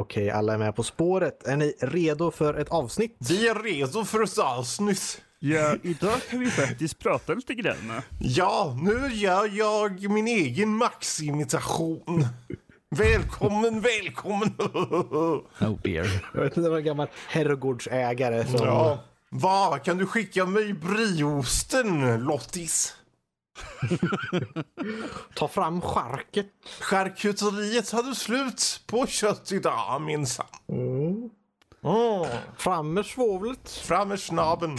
Okej, alla är med på spåret. Är ni redo för ett avsnitt? Vi är redo för ett avsnitt. Ja, idag kan vi faktiskt prata lite grann. Ja, nu gör jag min egen Max-imitation. Välkommen, välkommen. Oh dear. Jag vet inte, det var en gammal herrgårdsägare som... Ja, vad? Kan du skicka mig brieosten, Lottis? Ta fram charket. Charkuteriet hade slut på kött idag minsann. Mm. Mm. Fram med svovlet. Fram med snabeln.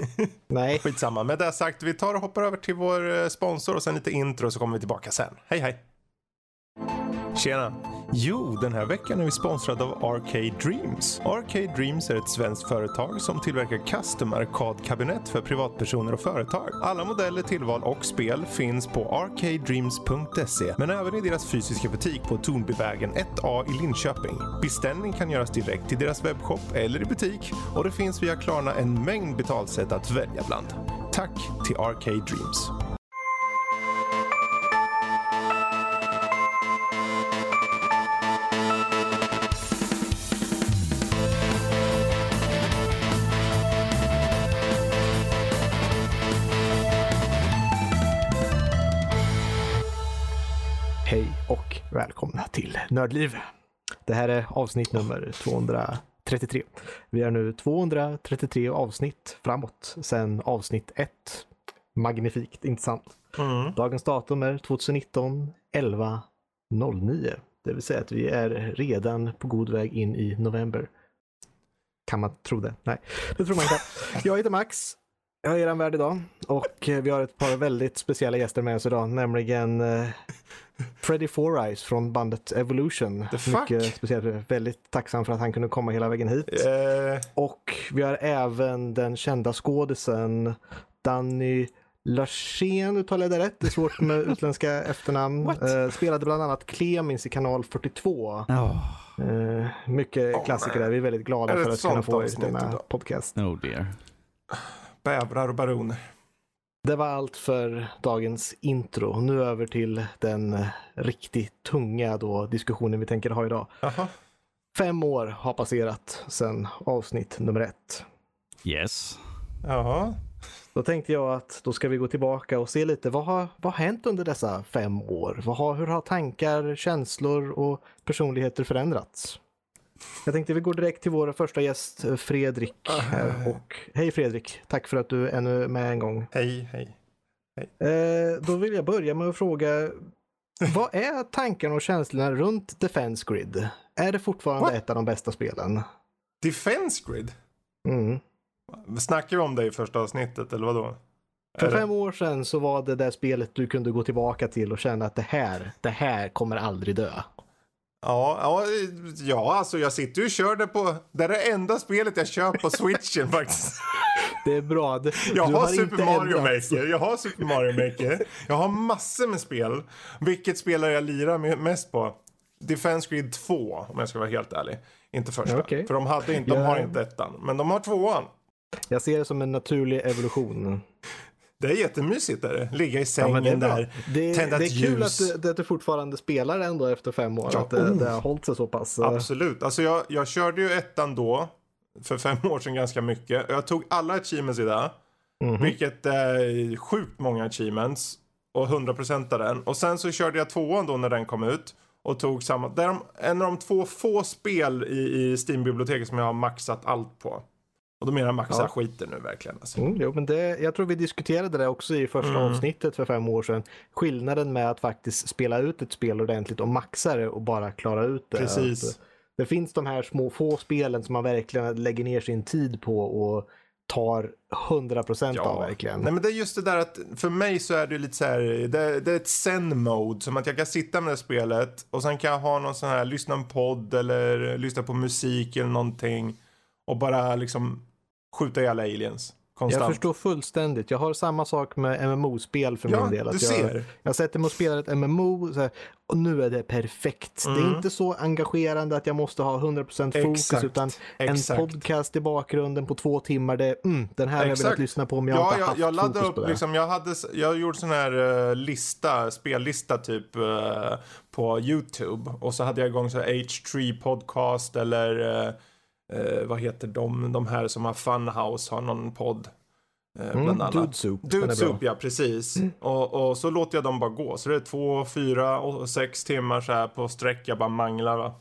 Nej, Skitsamma. Med det sagt, vi tar och hoppar över till vår eh, sponsor och sen lite intro så kommer vi tillbaka sen. Hej hej! Tjena! Jo, den här veckan är vi sponsrade av Arcade Dreams. Arcade Dreams är ett svenskt företag som tillverkar custom arkadkabinett för privatpersoner och företag. Alla modeller, tillval och spel finns på arcadedreams.se men även i deras fysiska butik på Tornbyvägen 1A i Linköping. Beställning kan göras direkt till deras webbshop eller i butik och det finns via Klarna en mängd betalsätt att välja bland. Tack till Arcade Dreams. Välkomna till Nördliv. Det här är avsnitt nummer 233. Vi är nu 233 avsnitt framåt sedan avsnitt 1. Magnifikt intressant. Mm. Dagens datum är 2019 11 09. Det vill säga att vi är redan på god väg in i november. Kan man tro det? Nej, det tror man inte. Jag heter Max. Jag är er värd idag och eh, vi har ett par väldigt speciella gäster med oss idag, nämligen eh, Freddy Four Eyes från bandet Evolution. The fuck? Mycket speciellt, väldigt tacksam för att han kunde komma hela vägen hit. Eh, Och vi har även den kända skådisen Danny Larsén, uttalar jag det rätt? Det är svårt med utländska efternamn. Eh, spelade bland annat Clemens i kanal 42. Oh, Eh, mycket Oh, klassiker där. Vi är väldigt glada Är för att kunna få er till denna podcast. oh dear. bävrar och baroner. Det var allt för dagens intro. Nu över till den riktigt tunga då, diskussionen vi tänker ha idag. Jaha. Fem år har passerat sedan avsnitt nummer ett. Yes. Jaha. Då tänkte jag att då ska vi gå tillbaka och se lite vad har, vad har hänt under dessa fem år? Vad har, hur har tankar, känslor och personligheter förändrats? Jag tänkte vi går direkt till vår första gäst eh, Fredrik. Här. Och, hej Fredrik, tack för att du är ännu med en gång. Hej, hej. Eh, då vill jag börja med att fråga vad är tankarna och känslorna runt Defense Grid? Är det fortfarande What? ett av de bästa spelen? Defense Grid? Mm. Snackar vi om det i första avsnittet eller vadå? För det- fem år sedan så var det där spelet du kunde gå tillbaka till och känna att det här, det här kommer aldrig dö. Ja, ja, ja, alltså jag sitter ju och kör det på... Det är det enda spelet jag kör på switchen faktiskt. Det är bra. Det, Jag du har, Super Mario. Maker, jag har Super Mario Maker. Jag har massor med spel. Vilket spelare jag lirar mest på? Defense Grid 2, om jag ska vara helt ärlig. Inte första. Okej. För de, hade inte, de har inte ettan. Men de har tvåan. Jag ser det som en naturlig evolution. Det är jättemysigt där. Ligga i Ja, sängen det, är bra. där. det, tända det ett är kul ljus. att du, att du fortfarande spelar ändå efter fem år. Ja, att det, oh. det har hållit sig så pass. eh, Absolut. Alltså jag, jag körde ju ettan då. För fem år sedan ganska mycket. Jag tog alla achievements i det. mhm. Vilket är sjukt många achievements. Och 100% av den. Och sen så körde jag tvåan då när den kom ut. Och tog samma. Det är en av de två få spel i, i Steam-biblioteket som jag har maxat allt på. Och då menar maxa Ja. skiten nu verkligen. Alltså. Mm, jo, men det, jag tror vi diskuterade det också i första Mm. avsnittet för fem år sedan. Skillnaden med att faktiskt spela ut ett spel ordentligt och maxa det och bara klara ut det. Precis. Att, det finns de här små få spelen som man verkligen lägger ner sin tid på och tar 100% av verkligen. Nej men det är just det där att för mig så är det lite så här, det, det är ett zen-mode. Som att jag kan sitta med det spelet och sen kan jag ha någon sån här, lyssna en podd eller lyssna på musik eller någonting. Och bara liksom skjuta ihjäl aliens. konstant. Jag förstår fullständigt. Jag har samma sak med MMO-spel för Ja, min del. du Att ser. Jag, sätter mig och spelar ett MMO här, och nu är det perfekt. Det är Mm. inte så engagerande att jag måste ha 100% fokus Exakt, utan exakt. en podcast i bakgrunden på två timmar. Det, mm, den här har jag velat lyssna på om jag ja, inte jag, haft jag laddade fokus upp, på det. liksom, jag, hade, jag gjorde sån här eh, lista, spellista typ eh, på YouTube. Och så hade jag igång så här H3 podcast eller eh, eh, vad heter de, de här som har Funhouse har någon podd. Eh, Mm, bland annat. Dude Soup. Dude. Soup, ja precis. Och, och så låter jag dem bara gå. Så det är två, fyra och sex timmar så här på sträck. Jag bara manglar va.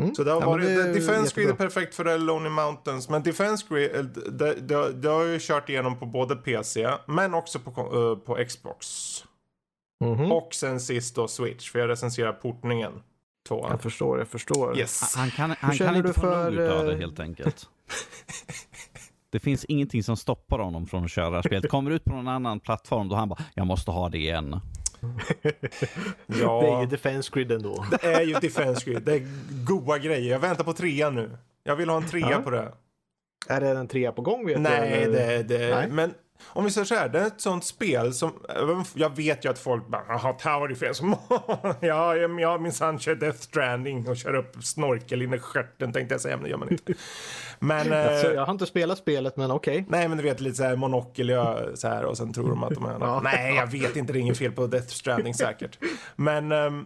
Mm. Så det har Ja, varit, det Defense Grid är perfekt för Lonely Mountains. Men Defense Grid, eh, det, det, det har jag ju kört igenom på både PC, men också på, eh, på Xbox. Mhm. Och sen sist då Switch, för jag recenserar portningen. Tvåan. Jag förstår, jag förstår. Yes. Han kan, han känner kan inte du få för, nog utav det eh, helt enkelt. Det finns ingenting som stoppar honom från att köra det här spelet. Kommer ut på någon annan plattform då han bara, jag måste ha det igen. Det är ju Ja, Defense Grid ändå. det är ju Defense Grid. Det är goa grejer. Jag väntar på trean nu. Jag vill ha en trea Ja. på det. Är det en trea på gång vet? Nej, eller? det, det, Nej. men om vi säger så här, det är ett sånt spel som, jag vet ju att folk bara, jaha, Tower Defense, ja, jag minsann kör Death Stranding och kör upp snorkel in i stjärten tänkte jag säga, men det gör man inte. Men, Alltså, jag har inte spelat spelet men okej. nej men du vet lite så här monokel så här och sen tror de att de är, Ja. nej jag vet inte, det är inget fel på Death Stranding säkert. Men ehm,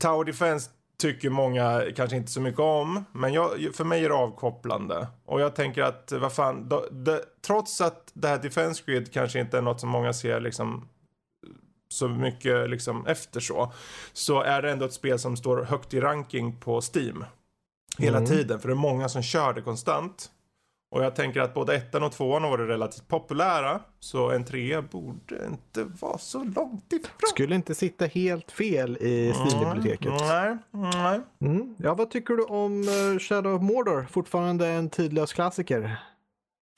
Tower Defense tycker många kanske inte så mycket om. Men jag, för mig är det avkopplande. Och jag tänker att, vad fan, då, det, trots att det här Defense Grid kanske inte är något som många ser liksom så mycket liksom efter så. Så är det ändå ett spel som står högt i ranking på Steam. Hela Mm. tiden, för det är många som kör det konstant. Och jag tänker att både ettan och tvåan har varit relativt populära. Så en trea borde inte vara så långt ifrån. Skulle inte sitta helt fel i Steam-biblioteket. Nej, nej. Mm. Ja, vad tycker du om eh, Shadow of Mordor? Fortfarande en tidlös klassiker.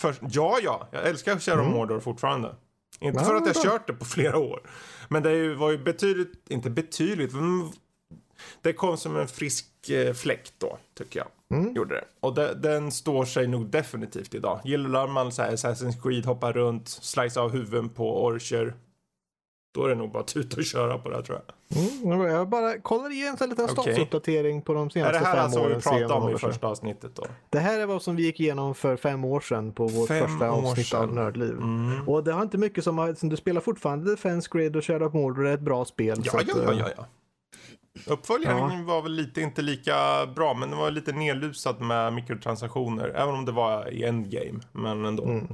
Först, ja, ja, jag älskar Shadow Mm. Mordor fortfarande. Inte Ja, för att jag kört det på flera år. Men det var ju betydligt, inte betydligt, det kom som en frisk eh, fläkt då, tycker jag. Mm. Gjorde det. Och det, den står sig nog definitivt idag. Gillar man så här Assassin's Creed, hoppa runt, slice av huvuden på orcher. Då är det nog bara tuta och köra på det här, tror jag. Mm. Jag bara kollar igen en liten statusuppdatering på de Är senaste det här fem alltså åren. vi pratade de om i första avsnittet då? Det här är vad som vi gick igenom för fem år sedan på vårt Fem första avsnitt av. Nördliv. Mm. Och det har inte mycket som har, som du spelar fortfarande Defense Grid och Shadow of Mordor är ett bra spel. Ja, att, ja, ja, eh, ja. Uppföljaren var väl lite, inte lika bra, men den var lite nedlusad med mikrotransaktioner. Även om det var i endgame, men ändå. Mm.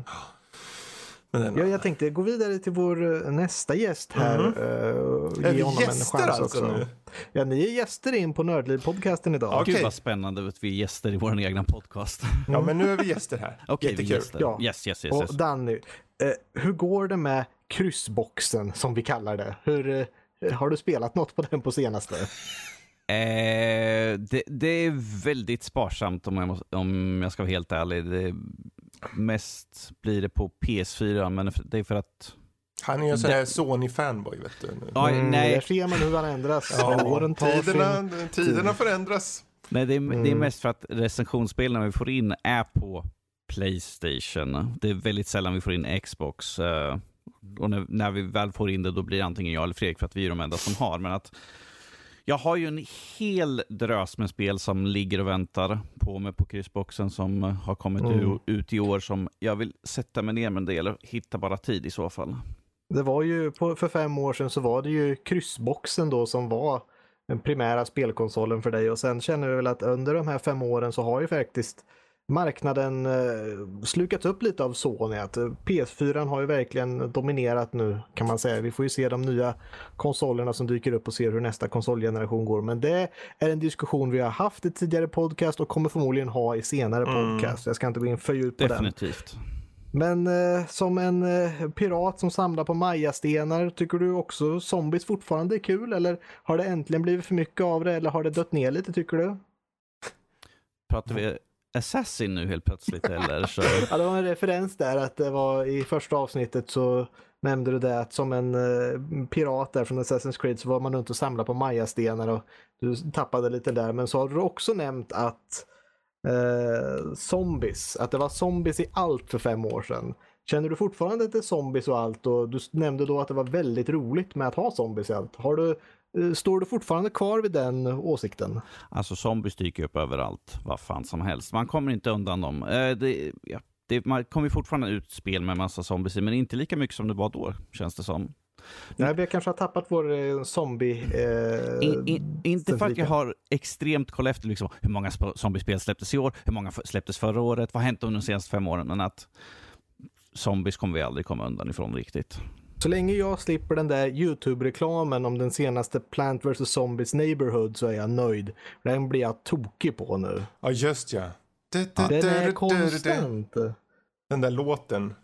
Men Ja, jag tänkte gå vidare till vår eh, nästa gäst här. Mhm. eh, och är ge vi honom gäster en chans alltså också. nu? Ja, ni är gäster in på Nördliv-podcasten idag. Okej. Gud vad spännande att vi är gäster i vår egna podcast. Ja, men nu är vi gäster här. Okej, vi är Jättekul. gäster. Ja. Yes, yes, yes. Och yes. Danny, eh, hur går det med kryssboxen som vi kallar det? Hur, eh, har du spelat något på den på senaste? Eh, det, det är väldigt sparsamt om jag, måste, om jag ska vara helt ärlig. Det, mest blir det på PS4, men det är för att... Han är ju en sån här Sony-fanboy, vet du. Nu. Ja, Mm, nej, Där ser man hur han ändras. Ja, Åren tar sin... tiderna, tiderna förändras. nej det, är, det är Mm. mest för att recensionsspelen vi får in är på Playstation. Det är väldigt sällan vi får in Xbox. eh, och när, när vi väl får in det då blir det antingen jag eller Fredrik för att vi är de enda som har. Men att jag har ju en hel drös med spel som ligger och väntar på mig på kryssboxen som har kommit Mm. ut i år som jag vill sätta mig ner med en del och hitta bara tid i så fall. Det var ju, på, för fem år sedan så var det ju kryssboxen då som var den primära spelkonsolen för dig och sen känner vi väl att under de här fem åren så har ju faktiskt marknaden eh, slukat upp lite av Sony. Att eh, PS4 har ju verkligen dominerat nu kan man säga. Vi får ju se de nya konsolerna som dyker upp och se hur nästa konsolgeneration går. Men det är en diskussion vi har haft i tidigare podcast och kommer förmodligen ha i senare Mm. podcast. Jag ska inte gå in för djupt på den. Definitivt. Men eh, som en eh, pirat som samlar på majastenar, tycker du också zombies fortfarande är kul? Eller har det äntligen blivit för mycket av det? Eller har det dött ner lite tycker du? Pratar vi Assassin nu helt plötsligt eller? Så... Ja, det var en referens där att det var i första avsnittet så nämnde du det att som en eh, pirat där från Assassin's Creed så var man runt och samlade på mayastenar och du tappade lite där. Men så har du också nämnt att eh, zombies. Att det var zombies i allt för fem år sedan. Känner du fortfarande att det är zombies och allt? Och du nämnde då att det var väldigt roligt med att ha zombies i allt. Har du, står du fortfarande kvar vid den åsikten? Alltså zombies dyker upp överallt, vad fan som helst. Man kommer inte undan dem. Eh, det, ja, det, man kommer fortfarande ut spel med massa zombies men inte lika mycket som det var då, känns det som. Nej, vi kanske har tappat vår eh, zombie... Eh, In, in, inte för att jag har extremt koll efter liksom, hur många sp- zombiespel släpptes i år, hur många släpptes förra året, vad har hänt under de senaste fem åren, men att zombies kommer vi aldrig komma undan ifrån riktigt. Så länge jag slipper den där YouTube-reklamen om den senaste Plant vs. Zombies Neighborhood så är jag nöjd. Den blir jag tokig på nu. Ja, just ja. Den är konstant. Den där låten.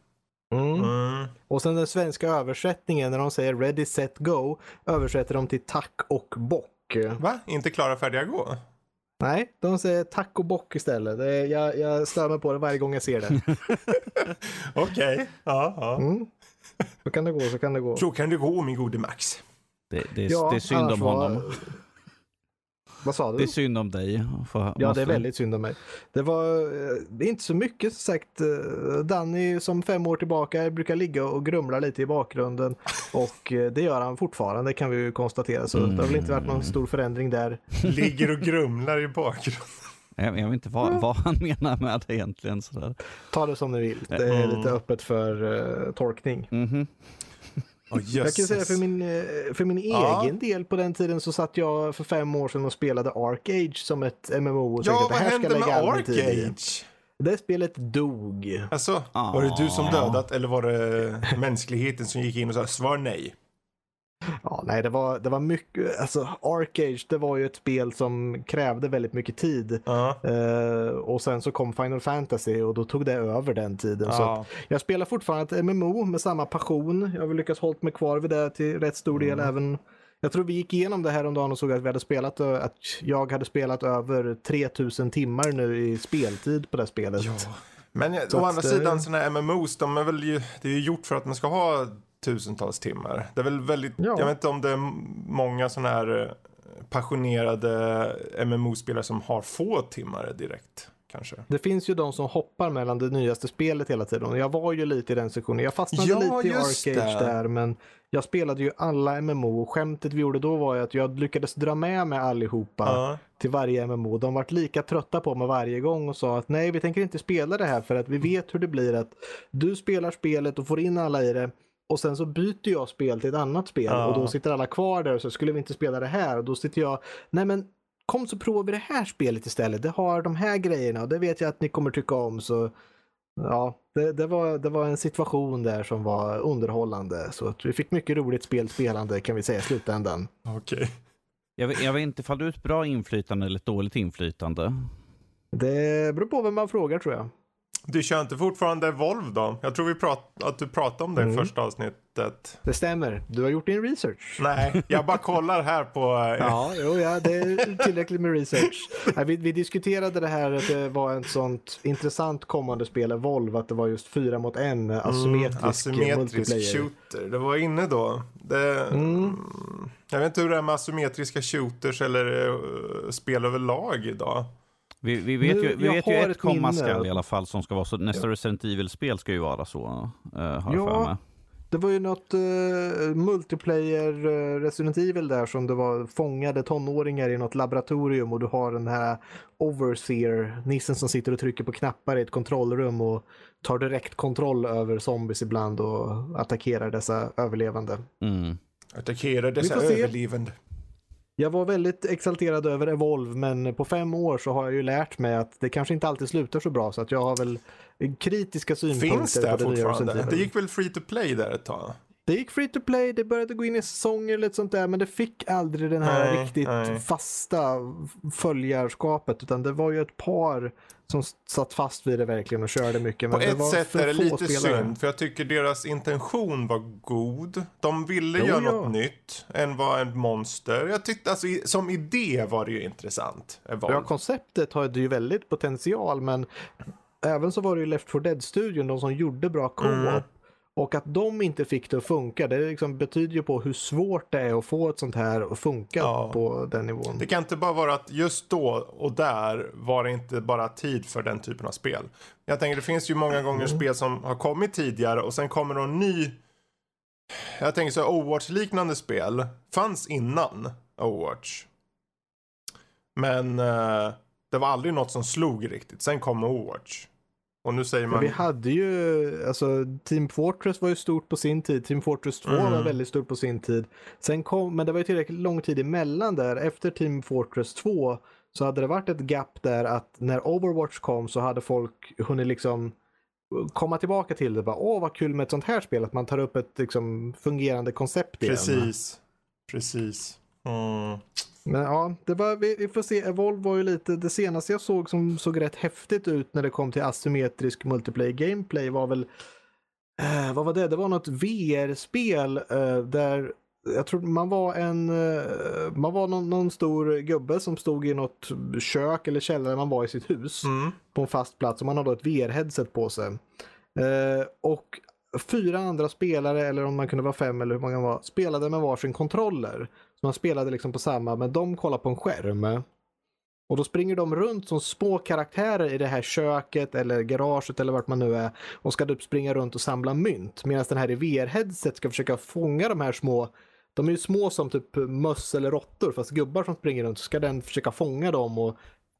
Mm. Mm. Och sen den svenska översättningen när de säger ready, set, go översätter de till tack och bock. Va? Inte klara, färdiga, gå? Nej, de säger tack och bock istället. Är, jag, jag stör mig på det varje gång jag ser det. Okej. Ja, ja. Mm. Så kan det gå, så kan det gå. Så kan det gå, min gode Max. Det, det, Ja, det är synd om var- honom. Vad sa du? Det är synd om dig. För, Ja, det är väldigt synd om mig. Det var eh, det är inte så mycket som sagt. eh, Danny som fem år tillbaka brukar ligga och grumla lite i bakgrunden och eh, det gör han fortfarande kan vi ju konstatera. Så det har väl inte varit någon stor förändring där. Ligger och grumlar i bakgrunden. Jag, jag vet inte vad, vad han menar med det egentligen. Sådär. Ta det som ni vill. Det är Mm. lite öppet för eh, tolkning. Mhm. Oh, Jag kan säga för min, eh, för min Ja. egen del på den tiden så satt jag för fem år sedan och spelade Arcage som ett MMO. Och Ja, vad det här ska hände med. Arcage? Det spelet dog. Alltså, var det du som Ah. dödat eller var det mänskligheten som gick in och sa svar nej? Ja, nej, det var, det var mycket, alltså Arcage, det var ju ett spel som krävde väldigt mycket tid. Ja. Eh, och sen så kom Final Fantasy och då tog det över den tiden. Så Ja. att jag spelar fortfarande ett MMO med samma passion. Jag har lyckats hålla mig kvar vid det till rätt stor del Mm. även. Jag tror vi gick igenom det här om dagen och såg att vi hade spelat, ö- att jag hade spelat över 3000 timmar nu i speltid på det spelet. Ja. Men Så å andra det- sidan sådana här MMOs, de är väl ju, det är ju gjort för att man ska ha tusentals timmar. Det är väl väldigt, Ja. jag vet inte om det är många sådana här eh, passionerade MMO-spelare som har få timmar direkt, kanske. Det finns ju de som hoppar mellan det nyaste spelet hela tiden. Jag var ju lite i den sektionen. Jag fastnade Ja, lite i Arcage det. där men jag spelade ju alla MMO och skämtet vi gjorde då var ju att jag lyckades dra med mig allihopa Ja. till varje MMO. De vart lika trötta på mig varje gång och sa att nej vi tänker inte spela det här för att vi vet hur det blir att du spelar spelet och får in alla i det och sen så byter jag spel till ett annat spel Ja. och då sitter alla kvar där och så skulle vi inte spela det här och då sitter jag, nej men kom så provar vi det här spelet istället. Det har de här grejerna och det vet jag att ni kommer tycka om så ja, det, det, var, det var en situation där som var underhållande så att vi fick mycket roligt spelspelande kan vi säga i slutändan. Okej. Jag, vet, jag vet inte ifall du ett bra inflytande eller ett dåligt inflytande. Det beror på vem man frågar tror jag. Du kör inte fortfarande Volv då? Jag tror vi prat, att du pratade om det i Mm. första avsnittet. Det stämmer. Du har gjort din research. Nej, jag bara kollar här på... eh, Ja, jo, ja, det är tillräckligt med research. Vi, vi diskuterade det här att det var ett sånt intressant kommande spel, Volvo, att det var just fyra mot en asymmetrisk, Mm, asymmetrisk multiplayer. shooter. Det var inne då. Det, Mm. Jag vet inte hur det är med asymmetriska shooters eller uh, spel överlag idag. Vi, vi vet Nu, ju, vi vet ju har ett ett komma skall i alla fall som ska vara så. Nästa Resident Evil-spel ska ju vara så, uh, har jag Ja. för mig. Det var ju något uh, multiplayer uh, Resident Evil där som det var fångade tonåringar i något laboratorium och du har den här Overseer, nissen som sitter och trycker på knappar i ett kontrollrum och tar direkt kontroll över zombies ibland och attackerar dessa överlevande. Mm. Attackera dessa överlevande. Jag var väldigt exalterad över Evolve men på fem år så har jag ju lärt mig att det kanske inte alltid slutar så bra så att jag har väl kritiska synpunkter Finns det på det fortfarande? Det gick väl free to play där ett tag? Det gick free to play, det började gå in i säsonger lite sånt där men det fick aldrig den här Nej, riktigt nej. fasta följarskapet utan det var ju ett par som satt fast vid det verkligen och körde mycket. På men det ett var sätt är det lite spelare. synd, för jag tycker deras intention var god. De ville Jo, göra ja. något nytt än vad en monster. Jag tyckte alltså, som idé var det ju intressant. Ja, konceptet har ju väldigt potential men även så var det ju Left 4 Dead-studion, de som gjorde bra co-op. Mm. Och att de inte fick det att funka, det liksom betyder ju på hur svårt det är att få ett sånt här att funka Ja. på den nivån. Det kan inte bara vara att just då och där var det inte bara tid för den typen av spel. Jag tänker det finns ju många gånger spel som har kommit tidigare och sen kommer någon ny. Jag tänker så här, Overwatch-liknande spel fanns innan Overwatch. Men eh, det var aldrig något som slog riktigt. Sen kom Overwatch. Och nu säger Men man... vi hade ju, alltså Team Fortress var ju stort på sin tid, Team Fortress 2 Mm. var väldigt stort på sin tid. Sen kom, men det var ju tillräckligt lång tid emellan där, efter Team Fortress 2 så hade det varit ett gap där att när Overwatch kom så hade folk hunnit liksom komma tillbaka till det. Bara, Åh vad kul med ett sånt här spel, att man tar upp ett liksom, fungerande koncept igen. Precis. Precis. Mm. Men ja, det var, vi, får se. Evolve var ju lite, det senaste jag såg som såg rätt häftigt ut när det kom till asymmetrisk multiplayer gameplay var väl, eh, vad var det? Det var något VR-spel eh, där jag tror man var en, eh, man var någon, någon stor gubbe som stod i något kök eller källare man var i sitt hus Mm. på en fast plats och man hade ett VR-headset på sig. Eh, och fyra andra spelare, eller om man kunde vara fem eller hur många man var, spelade med varsin kontroller. Man spelade liksom på samma, men de kollar på en skärm. Och då springer de runt som små karaktärer i det här köket eller garaget eller vart man nu är och ska typ springa runt och samla mynt. Medan den här i VR-headset ska försöka fånga de här små de är ju små som typ möss eller råttor fast gubbar som springer runt så ska den försöka fånga dem och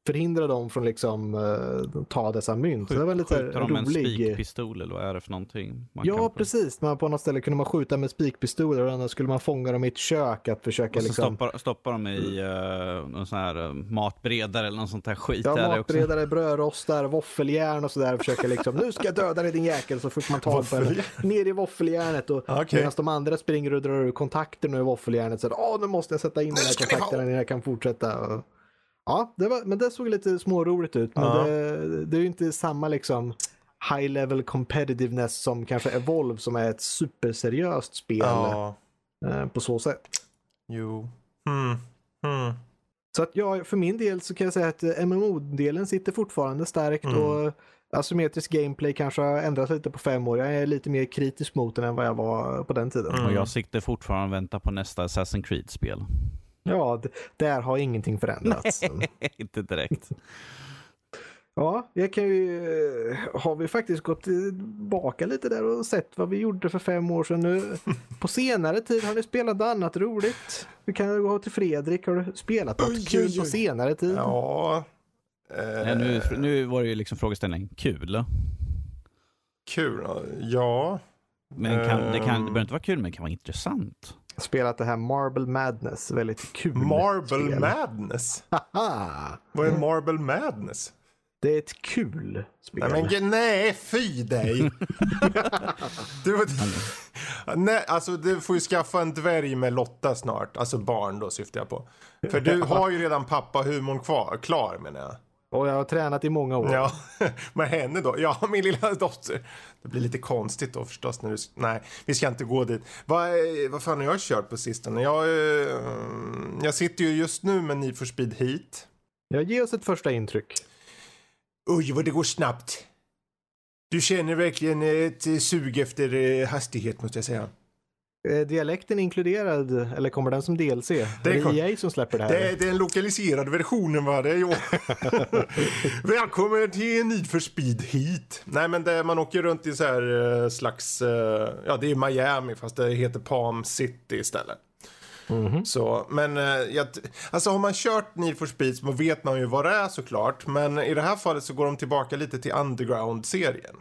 förhindra dem från liksom eh, ta dessa mynt. Så det var lite Skjuter de med en spikpistol eller vad är det för någonting? Man Ja, kan- precis. Man, på något ställe kunde man skjuta med spikpistoler och annars skulle man fånga dem i ett kök att försöka Och så liksom... stoppar, stoppar de i uh, någon sån här uh, matberedare eller någon sånt här skit. Ja, det också. matberedare, brödrostar, våffeljärn och sådär. Försöka liksom, nu ska jag döda dig din jäkel. Så fort man tar på en, Våffeljärn? ner i våffeljärnet. Och Okej. medan de andra springer och drar ur kontakterna ur våffeljärnet. Så att, åh, nu måste jag sätta in den här kontakten innan jag kan fortsätta. Och, ja, det var, men det såg lite småroligt ut. Men Ja. det, det är ju inte samma liksom high level competitiveness som kanske Evolve som är ett superseriöst spel Ja. eh, på så sätt. Jo. Hmm. Hmm. Så att jag, för min del så kan jag säga att eh, MMO-delen sitter fortfarande starkt Mm. och asymmetrisk gameplay kanske har ändrats lite på fem år. Jag är lite mer kritisk mot den än vad jag var på den tiden. Mm. Och jag siktar fortfarande och väntar på nästa Assassin's Creed-spel. Ja, där har ingenting förändrats. Inte direkt. Ja, jag kan ju, eh, har vi faktiskt gått tillbaka lite där och sett vad vi gjorde för fem år sedan nu. På senare tid har vi spelat något annat roligt. Vi kan gå till Fredrik, har du spelat något Oj, kul oj, på oj. senare tid? Ja. Eh, Nej, nu, nu var det ju liksom frågeställningen kul. Kul. Ja. Men kan, det, kan, det Ehm. behöver inte vara kul, men det kan vara intressant. Spelat det här Marble Madness, väldigt kul Marble spel. Madness. Haha! Vad är Marble Madness? Det är ett kul spel. Nej, men nej, fy dig! du, nej, alltså du får ju skaffa en dvärg med Lotta snart. Alltså barn då syftar jag på. För du har ju redan pappa-humorn kvar, klar menar jag. Och jag har tränat i många år. Ja, med henne då? Ja, min lilla dotter. Det blir lite konstigt då förstås när du... Nej, vi ska inte gå dit. Vad, eh, vad fan har jag kört på sistone? Jag, eh, jag sitter ju just nu med Need for Speed Heat. Jag ger oss ett första intryck. Oj, vad det går snabbt. Du känner verkligen ett sug efter eh, hastighet måste jag säga. Är dialekten inkluderad eller kommer den som DLC? Det är kom- det EA som släpper det här? Det är den lokaliserade versionen va? Det är ju... Välkommen till Need for Speed Heat. Nej men det, man åker runt i så här eh, slags, eh, ja det är Miami fast det heter Palm City istället. Mhm. Så, men eh, jag, alltså har man kört Need for Speed så vet man ju vad det är såklart. Men i det här fallet så går de tillbaka lite till Underground-serien.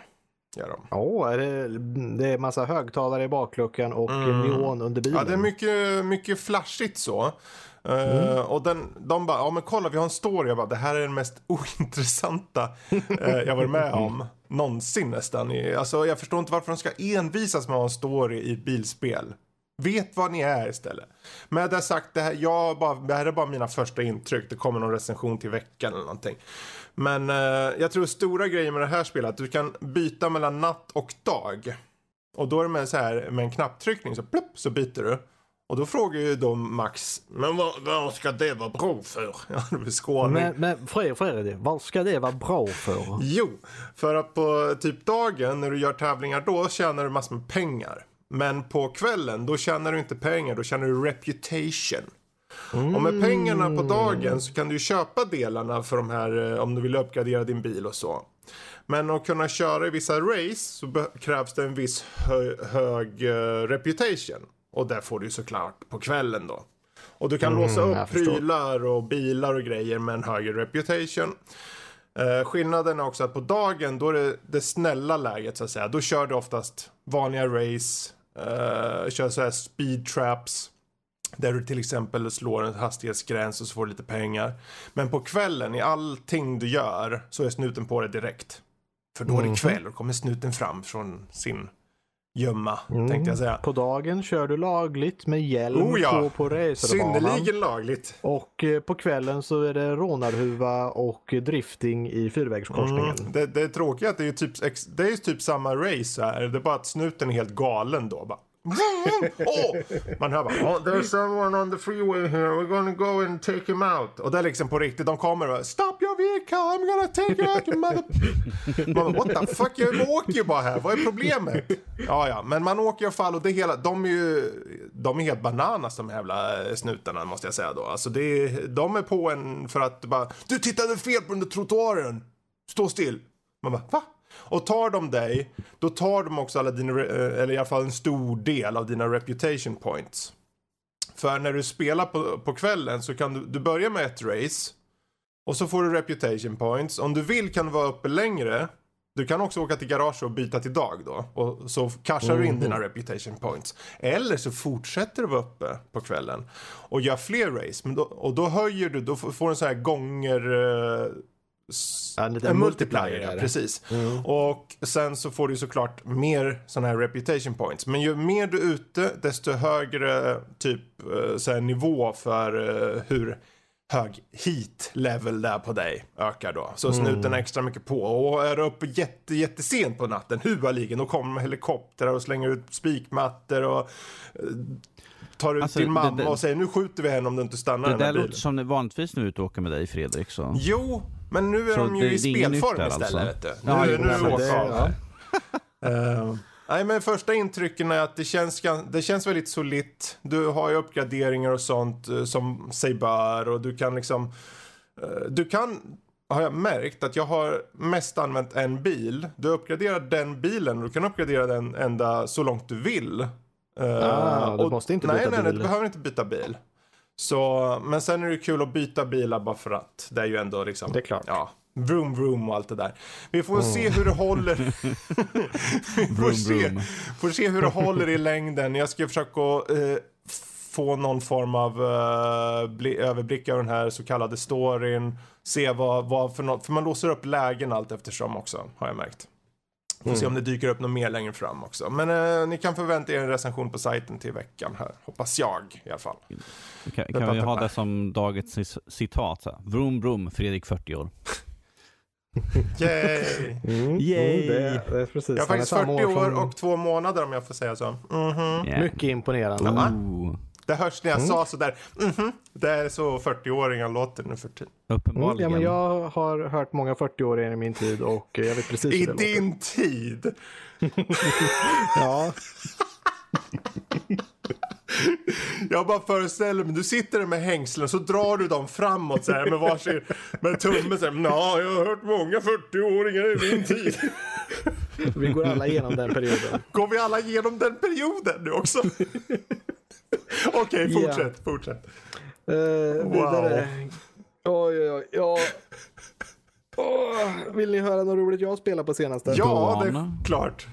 Gör de. Är det, det är massa högtalare i bakluckan och neon under bilen. Mm. Ja, det är mycket, mycket flashigt så. Eh, och den, de bara, ja men kolla vi har en story. Jag bara, det här är den mest ointressanta eh, jag varit med om någonsin nästan. Alltså jag förstår inte varför de ska envisas med att ha en story i ett bilspel. Vet vad ni är istället. Med det sagt, det här, jag bara, det här är bara mina första intryck. Det kommer någon recension till veckan eller någonting. Men eh, jag tror stora grejer med det här spelet, att du kan byta mellan natt och dag. Och då är det med, så här, med en knapptryckning så plupp så byter du. Och då frågar ju de Max, men vad, vad ska det vara bra för? Ja, det är skåning. Men, men Fredrik, Fredrik, vad ska det vara bra för? Jo, för att på typ dagen när du gör tävlingar då tjänar du massor med pengar. Men på kvällen då tjänar du inte pengar, då tjänar du reputation. Och med pengarna på dagen så kan du köpa delarna för de här eh, om du vill uppgradera din bil och så. Men att kunna köra i vissa race så krävs det en viss hö- hög eh, reputation. Och det får du såklart på kvällen då. Och du kan låsa upp prylar och bilar och grejer med en högre reputation. Eh, skillnaden är också att på dagen då är det det snälla läget så att säga. Då kör du oftast vanliga race, eh, kör så här speed traps. Där du till exempel slår en hastighetsgräns och så får du lite pengar. Men på kvällen i allting du gör så är snuten på dig direkt. För då är det kväll och kommer snuten fram från sin gömma tänkte jag säga. På dagen kör du lagligt med hjälm Oh ja. på, på racerbanan. Synnerligen lagligt. Och eh, på kvällen så är det rånarhuva och drifting i fyrvägskorsningen. Mm. Det, det är tråkiga är att det är typ, det är typ samma race här. Det är bara att snuten är helt galen då. Bara oh! Man hör bara oh, There's someone on the freeway here, we're gonna go and take him out. Och det är liksom på riktigt, de kommer och bara, Stop your vehicle, I'm gonna take you out you mother... Man bara, What the fuck, jag åker ju bara här, vad är problemet? Ja, ja, men man åker i alla fall och det hela, de är ju, de är helt bananas de jävla snutarna måste jag säga då. Alltså det de är på en för att bara, du tittade fel på den där trottoaren, stå still. Man bara, va? Och tar de dig, då tar de också alla dina, eh, eller i alla fall en stor del av dina reputation points. För när du spelar på, på kvällen så kan du, du börja med ett race. Och så får du reputation points. Om du vill kan du vara uppe längre. Du kan också åka till garage och byta till dag då. Och så cashar du in dina reputation points. Eller så fortsätter du vara uppe på kvällen. Och gör fler race. Då, och då höjer du, då får du en sån här gånger... en en multiplier ja, det. precis. Och sen så får du såklart mer sådana här reputation points. Men ju mer du är ute, desto högre typ eh, så här, nivå för eh, hur hög heat level det är på dig ökar då. Så snuten är extra mycket på. Och är du uppe jätte, jättesent på natten, huvaligen, då kommer helikoptrar och slänger ut spikmattor och eh, tar ut Alltså, din det- mamma det- och säger nu skjuter vi henne om du inte stannar Det där låter som det vanligtvis när du är ute och åker med dig Fredrik. Så. Jo, men nu är Så de ju det- i spelform där istället. alltså? Vet du. Ja, nu, nu är det ja. här. Eh, nej, men första intrycken är att det känns, det känns väldigt solitt. Du har ju uppgraderingar och sånt eh, som sig bör och du kan liksom... eh, du kan, har jag märkt, att jag har mest använt en bil. Du uppgraderar den bilen och du kan uppgradera den ända så långt du vill. Ah, du och- måste inte nej, byta nej, nej, bil. du behöver inte byta bil. Så, men sen är det kul att byta bilar bara för att. Det är ju ändå liksom... Det är klart. Ja, vroom vroom och allt det där. Vi får se hur det håller. Vi får, se, får se hur det håller i längden. Jag ska försöka eh, få någon form av eh, bli, överblick över den här så kallade storyn. Se vad, vad för något, för man låser upp lägen allt eftersom också, har jag märkt. Får se om det dyker upp något mer längre fram också. Men eh, ni kan förvänta er en recension på sajten till veckan här. Hoppas jag i alla fall. Kan, kan vi ha det som dagens citat? Här. Vroom vroom, Fredrik 40 år. Yay! Mm, Yay. mm, det, det är precis. Jag är Han faktiskt samma 40 år som- och två månader om jag får säga så. Mhm. Yeah. Mycket imponerande. Ja. Det hörs när jag sa sådär. Mhm. Det är så 40-åringar låter nu för tiden. Mm, ja, uppenbarligen. men jag har hört många 40-åringar i min tid och jag vet precis I hur det låter. din tid. Ja, Jag bara föreställer mig, du sitter där med hängslen så drar du dem framåt så här med varsin, med tummen så här. Nå, jag har hört många 40-åringar i min tid. vi går alla igenom den perioden. Går vi alla igenom den perioden nu också? Okej, fortsätt, fortsätt. Uh, vidare. Oj, oj, oj. Ja. Åh, vill ni höra något roligt jag spelar på senaste? Ja, det är klart.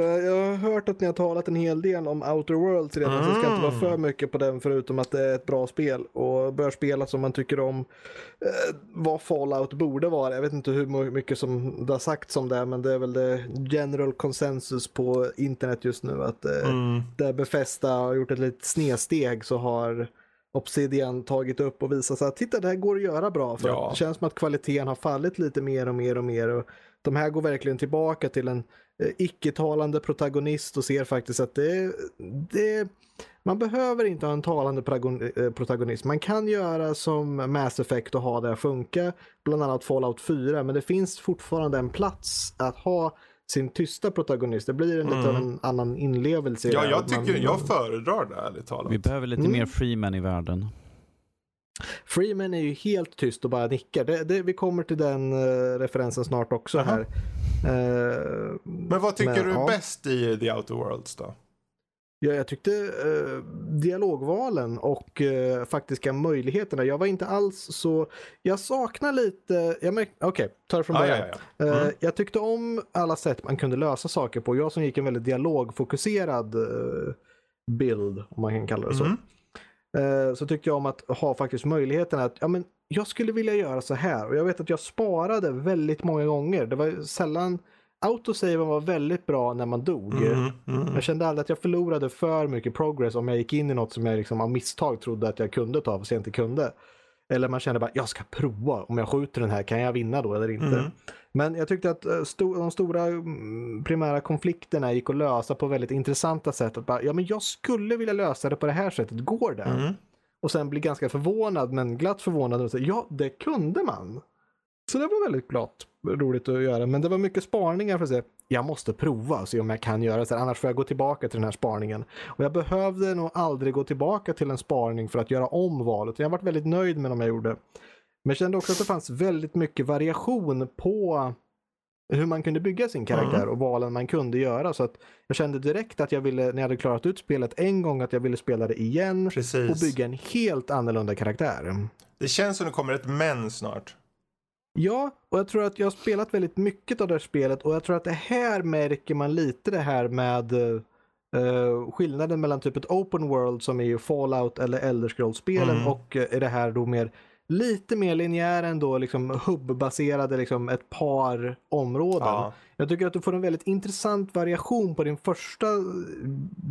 Eh, Jag har hört att ni har talat en hel del om Outer Worlds redan, så jag ska inte vara för mycket på den förutom att det är ett bra spel och bör spelas om man tycker om eh, vad Fallout borde vara. Jag vet inte hur my- mycket som det har sagts om det, men det är väl det general consensus på internet just nu att eh, Mm. där Befästa har gjort ett litet snedsteg så har Obsidian tagit upp och visat att titta det här går att göra bra. För Ja. det känns som att kvaliteten har fallit lite mer och mer och mer. Och de här går verkligen tillbaka till en icke-talande protagonist och ser faktiskt att det, det man behöver inte ha en talande eh, protagonist. Man kan göra som Mass Effect och ha det funka, bland annat Fallout 4, men det finns fortfarande en plats att ha sin tysta protagonist. Det blir en lite av en annan inlevelse. Ja, jag Man- tycker, jag föredrar det ärligt talat. Vi behöver lite Mm. mer Freeman i världen. Freeman är ju helt tyst och bara nickar. Det, det, vi kommer till den eh, referensen snart också här. Eh, Men vad tycker men, du ja. bäst i The Outer Worlds då? Ja, jag tyckte eh, dialogvalen och eh, faktiska möjligheterna. Jag var inte alls så... Jag saknar lite... Okej, ta det från Ah, början. ja, ja. Eh, Mm. Jag tyckte om alla sätt man kunde lösa saker på. Jag som gick en väldigt dialogfokuserad eh, bild, om man kan kalla det så. Mm. Eh, så tyckte jag om att ha faktiskt möjligheten att ja, men jag skulle vilja göra så här. Och jag vet att jag sparade väldigt många gånger. Det var sällan... Autosaven var väldigt bra när man dog. Mm, mm. Jag kände aldrig att jag förlorade för mycket progress om jag gick in i något som jag liksom av misstag trodde att jag kunde ta fast jag inte kunde. Eller man kände bara, jag ska prova. Om jag skjuter den här, kan jag vinna då eller inte? Mm. Men jag tyckte att eh, sto- de stora mm, primära konflikterna gick att lösa på väldigt intressanta sätt. Att bara, ja, men jag skulle vilja lösa det på det här sättet, går det? Mm. Och sen bli ganska förvånad, men glatt förvånad och säga, ja, det kunde man. Så det var väldigt glatt, roligt att göra. Men det var mycket sparningar för att säga, jag måste prova och se om jag kan göra så här, annars får jag gå tillbaka till den här sparningen. Och jag behövde nog aldrig gå tillbaka till en sparning för att göra om valet. Jag har varit väldigt nöjd med de jag gjorde. Men jag kände också att det fanns väldigt mycket variation på hur man kunde bygga sin karaktär och valen man kunde göra. Så att jag kände direkt att jag ville, när jag hade klarat ut spelet en gång, att jag ville spela det igen och Precis. bygga en helt annorlunda karaktär. Det känns som det kommer ett men snart. Ja, och jag tror att jag har spelat väldigt mycket av det här spelet och jag tror att det här märker man lite det här med eh, skillnaden mellan typ ett open world som är ju Fallout eller Elder Scrolls-spelen Mm. och eh, är det här då mer lite mer linjär ändå, liksom hubb-baserade liksom ett par områden. Ja. Jag tycker att du får en väldigt intressant variation på din första eh,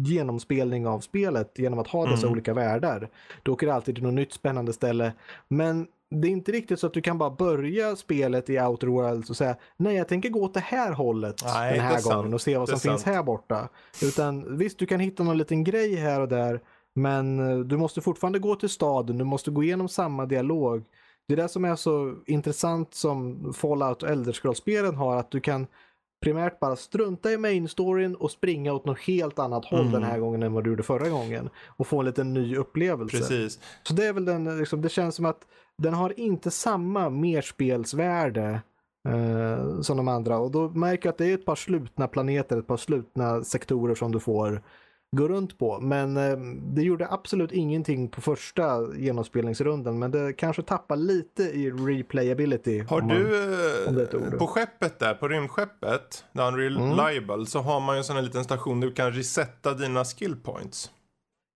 genomspelning av spelet genom att ha dessa Mm. olika världar. Du åker alltid till något nytt spännande ställe. Men det är inte riktigt så att du kan bara börja spelet i Outer Worlds och säga nej jag tänker gå åt det här hållet Nej, den här gången sant. och se vad som finns sant. här borta. Utan visst du kan hitta någon liten grej här och där men eh, du måste fortfarande gå till staden, du måste gå igenom samma dialog. Det är det som är så intressant som Fallout och Elder Scrolls-spelen har, att du kan primärt bara strunta i main storyn och springa åt något helt annat håll Mm. den här gången än vad du gjorde förra gången. Och få en liten ny upplevelse. Precis. Så det är väl den, liksom, det känns som att den har inte samma merspelsvärde eh, som de andra. Och då märker jag att det är ett par slutna planeter, ett par slutna sektorer som du får gå runt på. Men eh, det gjorde absolut ingenting på första genomspelningsrundan. Men det kanske tappar lite i replayability. Har man- du, eh, på skeppet där, på rymdskeppet, The Unreliable, så har man ju en sån här liten station där du kan resetta dina skill points.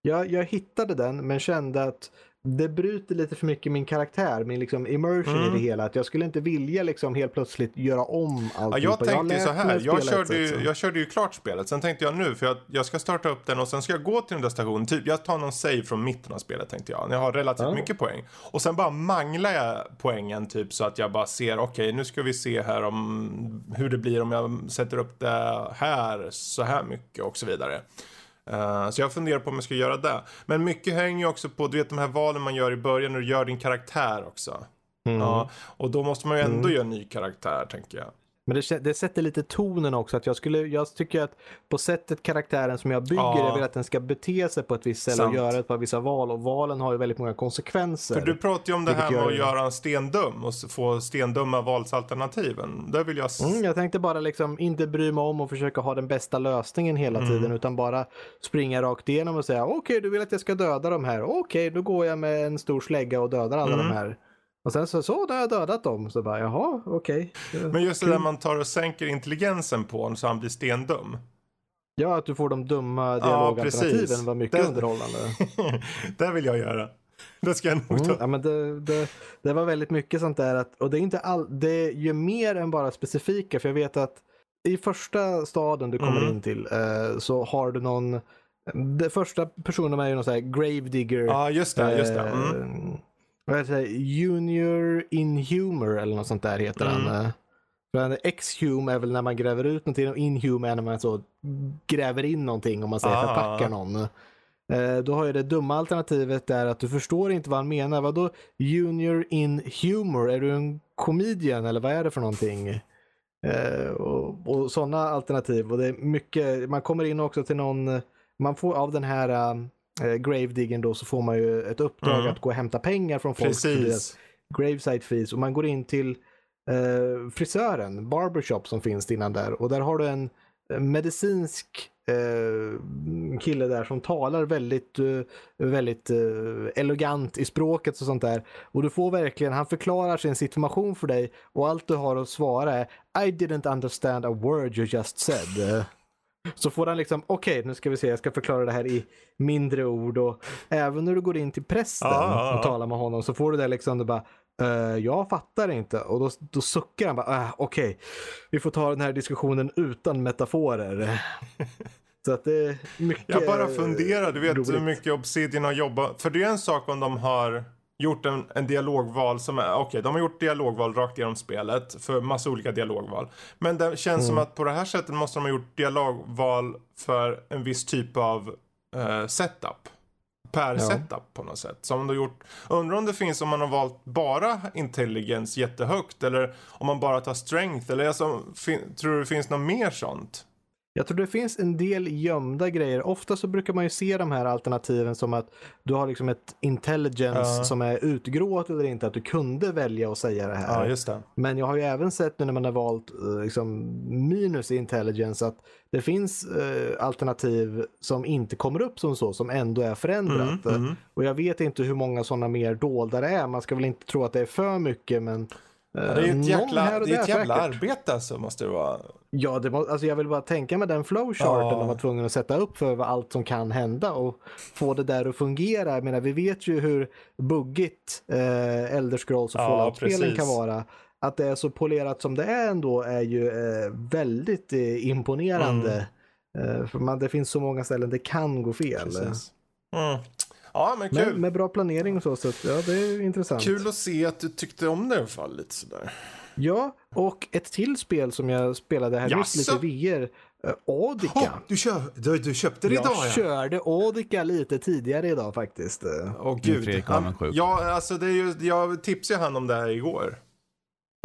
Jag, jag hittade den men kände att det bryter lite för mycket min karaktär, min liksom immersion Mm. i det hela. Att jag skulle inte vilja liksom helt plötsligt göra om Ja, allting. jag tänkte ju så här, jag körde, ju, jag körde ju klart spelet. Sen tänkte jag nu, för jag, jag ska starta upp den och sen ska jag gå till den där stationen. Typ, jag tar någon save från mitten av spelet tänkte jag. När jag har relativt Ja. mycket poäng. Och sen bara manglar jag poängen typ så att jag bara ser, okej nu ska vi se här om hur det blir om jag sätter upp det här så här mycket och så vidare. Eh, så jag funderar på om jag ska göra det. Men mycket hänger ju också på, du vet de här valen man gör i början när du gör din karaktär också. Mm. Ja, och då måste man ju ändå Mm. göra en ny karaktär tänker jag. Men det, det sätter lite tonen också. Att jag, skulle, jag tycker att på sättet karaktären som jag bygger, Ja. jag vill att den ska bete sig på ett visst sätt och göra ett par vissa val. Och valen har ju väldigt många konsekvenser. För du pratar ju om det här med att gör- göra en stendum och få stendumma valsalternativen. Där vill jag... Mm, jag tänkte bara liksom inte bry mig om och försöka ha den bästa lösningen hela Mm. tiden utan bara springa rakt igenom och säga okej du vill att jag ska döda de här. Okej då går jag med en stor slägga och dödar alla Mm. de här. Och sen så, så då har jag dödat dem. Så bara jaha okej. Men just det där man tar och sänker intelligensen på honom så han blir stendum. Ja att du får de dumma dialogalternativen var mycket Det- underhållande. det vill jag göra. Det ska jag nog Mm, ta. ja, men det, det, det var väldigt mycket sånt där. Att, och det är inte all, det är ju mer än bara specifika. För jag vet att i första staden du kommer Mm. in till eh, så har du någon. Det första personen är ju någon sån här gravedigger. Ja, just det. Just det. Mm. Vad heter det? Junior Inhumer eller något sånt där heter Mm. han. eh. För Exhume är väl när man gräver ut någonting och inhume är när man så gräver in någonting om man säger Ah. förpackar någon. Eh, Då har ju det dumma alternativet där att du förstår inte vad han menar. Vadå junior in humor? Är du en comedian eller vad är det för någonting? Eh, och, och sådana alternativ. Och det är mycket, man kommer in också till någon, man får av den här äh, Gravediggen då så får man ju ett uppdrag Mm. att gå och hämta pengar från folk Precis. gravesite fees och man går in till eh, frisören, barbershop som finns innan där och där har du en eh, medicinsk eh, kille där som talar väldigt, eh, väldigt eh, elegant i språket och sånt där. Och du får verkligen, han förklarar sin situation för dig och allt du har att svara är I didn't understand a word you just said. Så får han liksom, okej nu ska vi se, jag ska förklara det här i mindre ord och även när du går in till prästen ja. och talar med honom så får du det liksom, du bara, "Eh, jag fattar inte och då, då suckar han bara, ah, okej, vi får ta den här diskussionen utan metaforer. Så att det är mycket Jag bara funderar, du vet hur roligt. mycket Obsidian har jobbat. För det är en sak om de har gjort en, en dialogval som är, okej de har gjort dialogval rakt igenom spelet för massa olika dialogval. Men det känns som att på det här sättet måste de ha gjort dialogval för en viss typ av eh, setup. Per Ja. setup på något sätt. Som de har gjort. Undrar om det finns om man har valt bara intelligens jättehögt eller om man bara tar strength eller alltså, fin, tror du det finns något mer sånt? Jag tror det finns en del gömda grejer. Ofta så brukar man ju se de här alternativen som att du har liksom ett intelligence Ja. som är utgråt eller inte, att du kunde välja att säga det här. Just det. Men jag har ju även sett nu när man har valt eh, liksom, minus i intelligence att det finns eh, alternativ som inte kommer upp som så, som ändå är förändrat. Mm, mm. Och jag vet inte hur många sådana mer dolda det är. Man ska väl inte tro att det är för mycket, men Ja, det är ett jäkla, här och det är ett jävla arbete alltså, måste det vara. Ja, det må, alltså jag vill bara tänka med den flowcharten Ja. de var tvungna att sätta upp för allt som kan hända och få det där att fungera. Jag menar, vi vet ju hur buggigt eh, Elder Scrolls och Ja, Fallout-spelen kan vara. Att det är så polerat som det är ändå är ju eh, väldigt eh, imponerande. Eh, för man, det finns så många ställen det kan gå fel. Mm. Ja, men kul. Men med bra planering och så, så att, ja, det är intressant. Kul att se att du tyckte om det i alla fall lite sådär. Ja, och ett till spel som jag spelade här nyss, Jaså? lite VR, eh, Audica. du, kör, du, du köpte det Jag idag ja. körde Audica lite tidigare idag faktiskt. Åh Nu gud. Fredrik Han- avundsjuk. ja, alltså det är ju, jag tipsade han om det här igår.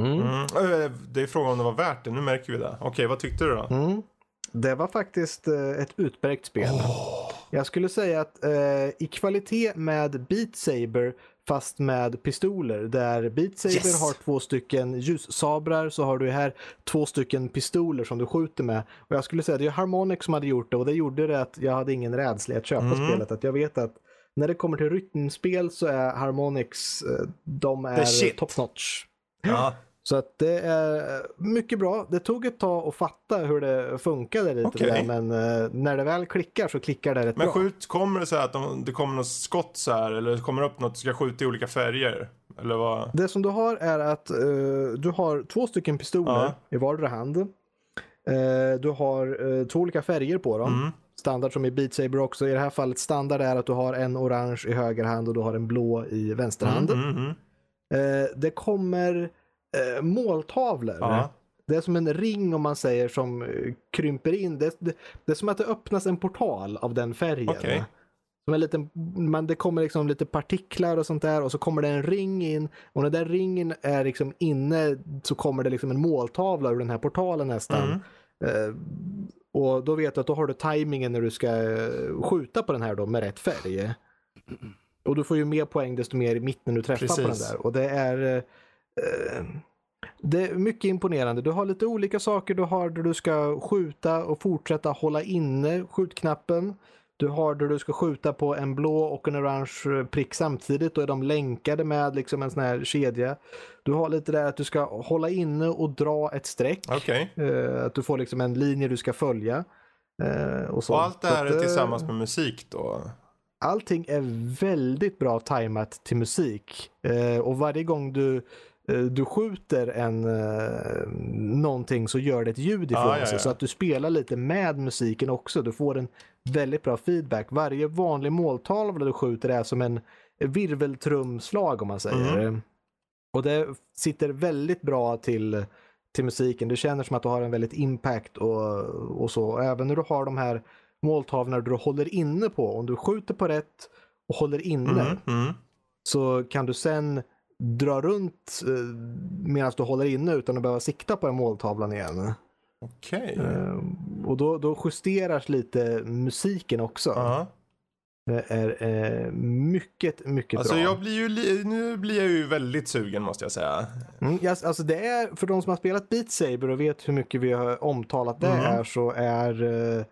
Mm. Mm. Eh, Det är frågan om det var värt det, nu märker vi det. Okej, vad tyckte du då? Mm. Det var faktiskt eh, ett utmärkt spel. Jag skulle säga att eh, i kvalitet med Beat Saber fast med pistoler. Där Beat Saber Yes! har två stycken ljussabrar så har du här två stycken pistoler som du skjuter med. Och jag skulle säga att det är Harmonix som hade gjort det och det gjorde det att jag hade ingen rädsla att köpa Mm. spelet. Att jag vet att när det kommer till rytmspel så är Harmonix, eh, de är top notch. Ja. Så att det är mycket bra. Det tog ett tag att fatta hur det funkade lite Okej. där, men eh, när det väl klickar så klickar det rätt Men bra. skjut, kommer det så här att de, det kommer något skott så här eller det kommer upp något du ska skjuta i olika färger? Eller vad? Det som du har är att eh, du har två stycken pistoler Ja. i vardera hand. Eh, du har eh, två olika färger på dem. Mm. Standard som i Beat Saber också. I det här fallet standard är att du har en orange i höger hand och du har en blå i vänster hand. Mm, mm, mm. Eh, det kommer eh, måltavlor. Ja. Det är som en ring om man säger som eh, krymper in. Det, det, det är som att det öppnas en portal av den färgen. Okej. Som en liten, man, det kommer liksom lite partiklar och sånt där och så kommer det en ring in och när den ringen är liksom inne så kommer det liksom en måltavla ur den här portalen nästan. Mm. Eh, och då vet du att då har du tajmingen när du ska eh, skjuta på den här då med rätt färg. Och du får ju mer poäng desto mer i mitten du träffar på den Precis. där. Och det är eh, det är mycket imponerande. Du har lite olika saker du har där du ska skjuta och fortsätta hålla inne skjutknappen. Du har där du ska skjuta på en blå och en orange prick samtidigt. Då är de länkade med liksom en sån här kedja. Du har lite där att du ska hålla inne och dra ett streck. Okej. Eh, att du får liksom en linje du ska följa. Eh, och, så. Och allt det här är eh, tillsammans med musik då? Allting är väldigt bra tajmat till musik. Eh, och varje gång du, eh, du skjuter en, eh, någonting så gör det ett ljud ifrån Ah, ja, sig. ja. Så att du spelar lite med musiken också. Du får en väldigt bra feedback. Varje vanlig måltavla du skjuter är som en virveltrumslag om man säger. Mm. Och det sitter väldigt bra till till musiken. Det känns som att du har en väldigt impact och, och så. Även när du har de här måltavlorna du håller inne på. Om du skjuter på rätt och håller inne Mm, mm. så kan du sen dra runt eh, medan du håller inne utan att behöva sikta på den måltavlan igen. Okej. Eh, och då, då justeras lite musiken också. Ja. Det är eh, mycket, mycket Alltså bra. jag blir ju, nu blir jag ju väldigt sugen måste jag säga. Mm, yes, alltså det är, för de som har spelat Beat Saber och vet hur mycket vi har omtalat det Mm. är så är eh,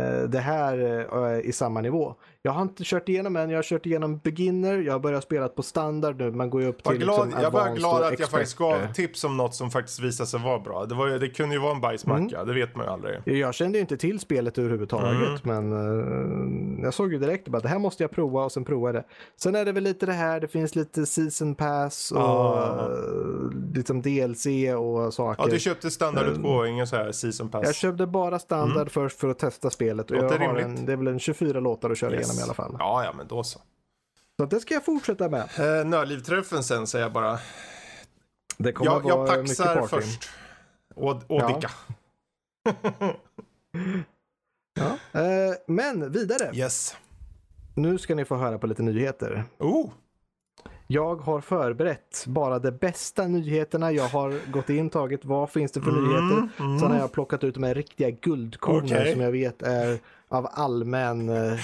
eh, det här eh, i samma nivå. Jag har inte kört igenom än, jag har kört igenom beginner, jag har börjat spela på standard nu, man går ju upp till glad, liksom jag var glad att jag faktiskt gav tips om något som faktiskt visade sig vara bra. Det, var, det kunde ju vara en bajsmacka, Mm. det vet man ju aldrig. Jag kände ju inte till spelet överhuvudtaget men eh, jag såg ju direkt att det här måste jag prova och sen provade jag det. Sen är det väl lite det här, det finns lite season pass och Ah. eh, liksom DLC och saker. Ja, du köpte standardutgåva, ingen så här season pass. Jag köpte bara standard först för att testa spelet och jag Mm. Har rimligt. en, det är väl en 24 låtar att köra Yes. igenom i alla fall. Ja, ja, men då så. Så det ska jag fortsätta med. Eh, Nördlivträffen sen säger jag bara. Det kommer Jag, att vara jag paxar först. Och, och Ja. Dicka. Ja. Eh, men vidare. Yes. Nu ska ni få höra på lite nyheter. Oh, Jag har förberett bara de bästa nyheterna. Jag har gått in tagit vad finns det för Mm, nyheter. mm. Sen har jag plockat ut de här riktiga guldkornen Okej. som jag vet är av allmän, eh,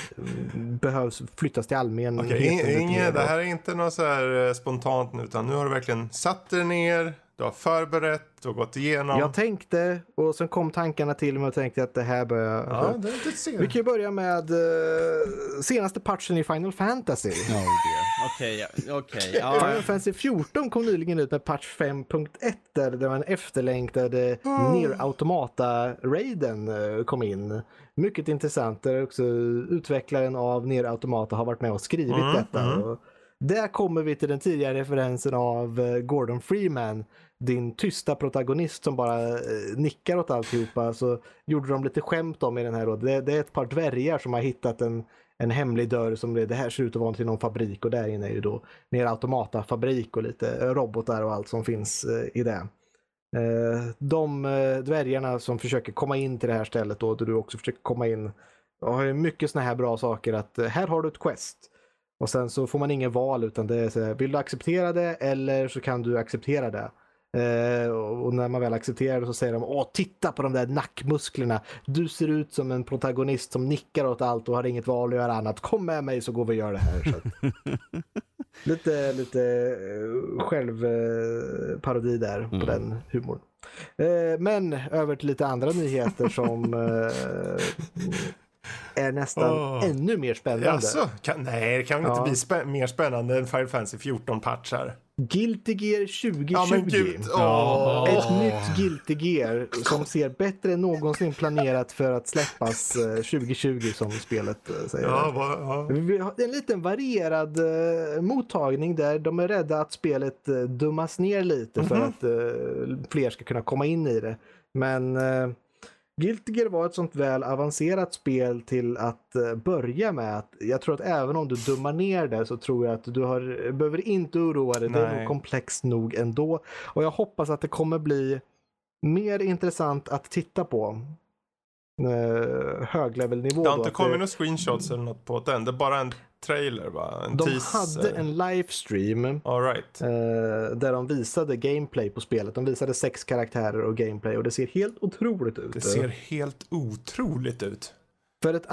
behövs flyttas till allmänheten. okej. Okay. då. Det här är inte något så här eh, spontant nu, utan nu har du verkligen satt dig ner, du har förberett, du har gått igenom. Jag tänkte och sen kom tankarna till mig och tänkte att det här bör jag... Ja, det, det ser. Vi kan ju börja med uh, senaste patchen i Final Fantasy. Oh dear. Okej, ja, okej. ja. Final Fantasy 14 kom nyligen ut med patch 5.1 där det var en efterlängtad uh, Nier Automata-raiden eh, kom in. Mycket intressant, där också utvecklaren av Nier Automata har varit med och skrivit Mm, detta. mm. Och där kommer vi till den tidigare referensen av eh, Gordon Freeman, din tysta protagonist som bara eh, nickar åt alltihopa. Så gjorde de lite skämt om i den här. Det, det är ett par dvärgar som har hittat en, en hemlig dörr som det, det här ser ut att vara till någon fabrik och där inne är ju då Nier Automata-fabrik och lite robotar och allt som finns eh, i det. Eh, de eh, dvärgarna som försöker komma in till det här stället då, där du också försöker komma in, har ju mycket sådana här bra saker att eh, här har du ett quest. Och sen så får man ingen val utan det är så här, vill du acceptera det eller så kan du acceptera det. Eh, och när man väl accepterar det så säger de åh titta på de där nackmusklerna. Du ser ut som en protagonist som nickar åt allt och har inget val att göra annat. Kom med mig så går vi och gör det här. Lite lite eh, självparodi där på Mm. den humorn. Eh, men över till lite andra nyheter som eh, är nästan Åh. ännu mer spännande. Jaså? Kan, nej, det kan Ja. inte bli spä- mer spännande än Final Fantasy 14 patchar. Guilty Gear 2020. Ja men gud. Åh. Ett nytt Guilty Gear som ser bättre än någonsin planerat för att släppas eh, 2020 som spelet eh, säger. Ja, vad, ja. Vi har en liten varierad eh, mottagning där de är rädda att spelet eh, dummas ner lite för Mhm. att eh, fler ska kunna komma in i det. Men eh, Guilty Gear var ett sånt väl avancerat spel till att eh, börja med. Jag tror att även om du dummar ner det så tror jag att du har, behöver inte oroa dig. Det är Nej. nog komplext nog ändå. Och jag hoppas att det kommer bli mer intressant att titta på. Eh, höglevelnivå. Det har inte kommit det- några screenshots eller något på den. Det är bara en trailer va? En De teaser. hade en livestream All right. eh, där de visade gameplay på spelet. De visade sex karaktärer och gameplay och det ser helt otroligt ut. Det ser helt otroligt ut. För ett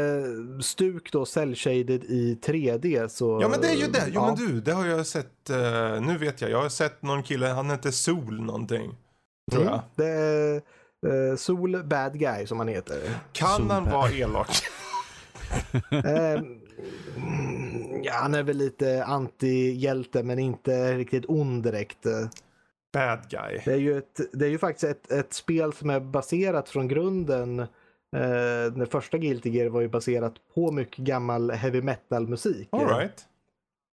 anime-stuk då, cell-shaded i 3D så... Ja men det är ju det. Jo ja. men du, det har jag sett. eh, nu vet jag. Jag har sett någon kille, han heter Sol någonting. Tror Mm, jag. Det är eh, Sol Bad Guy som han heter. Kan han Super. vara elak? Eh, ja, han är väl lite anti-hjälte men inte riktigt ond direkt. Bad guy. Det är ju, ett, det är ju faktiskt ett, ett spel som är baserat från grunden. Eh, den första Guilty Gear var ju baserat på mycket gammal heavy metal musik. All right.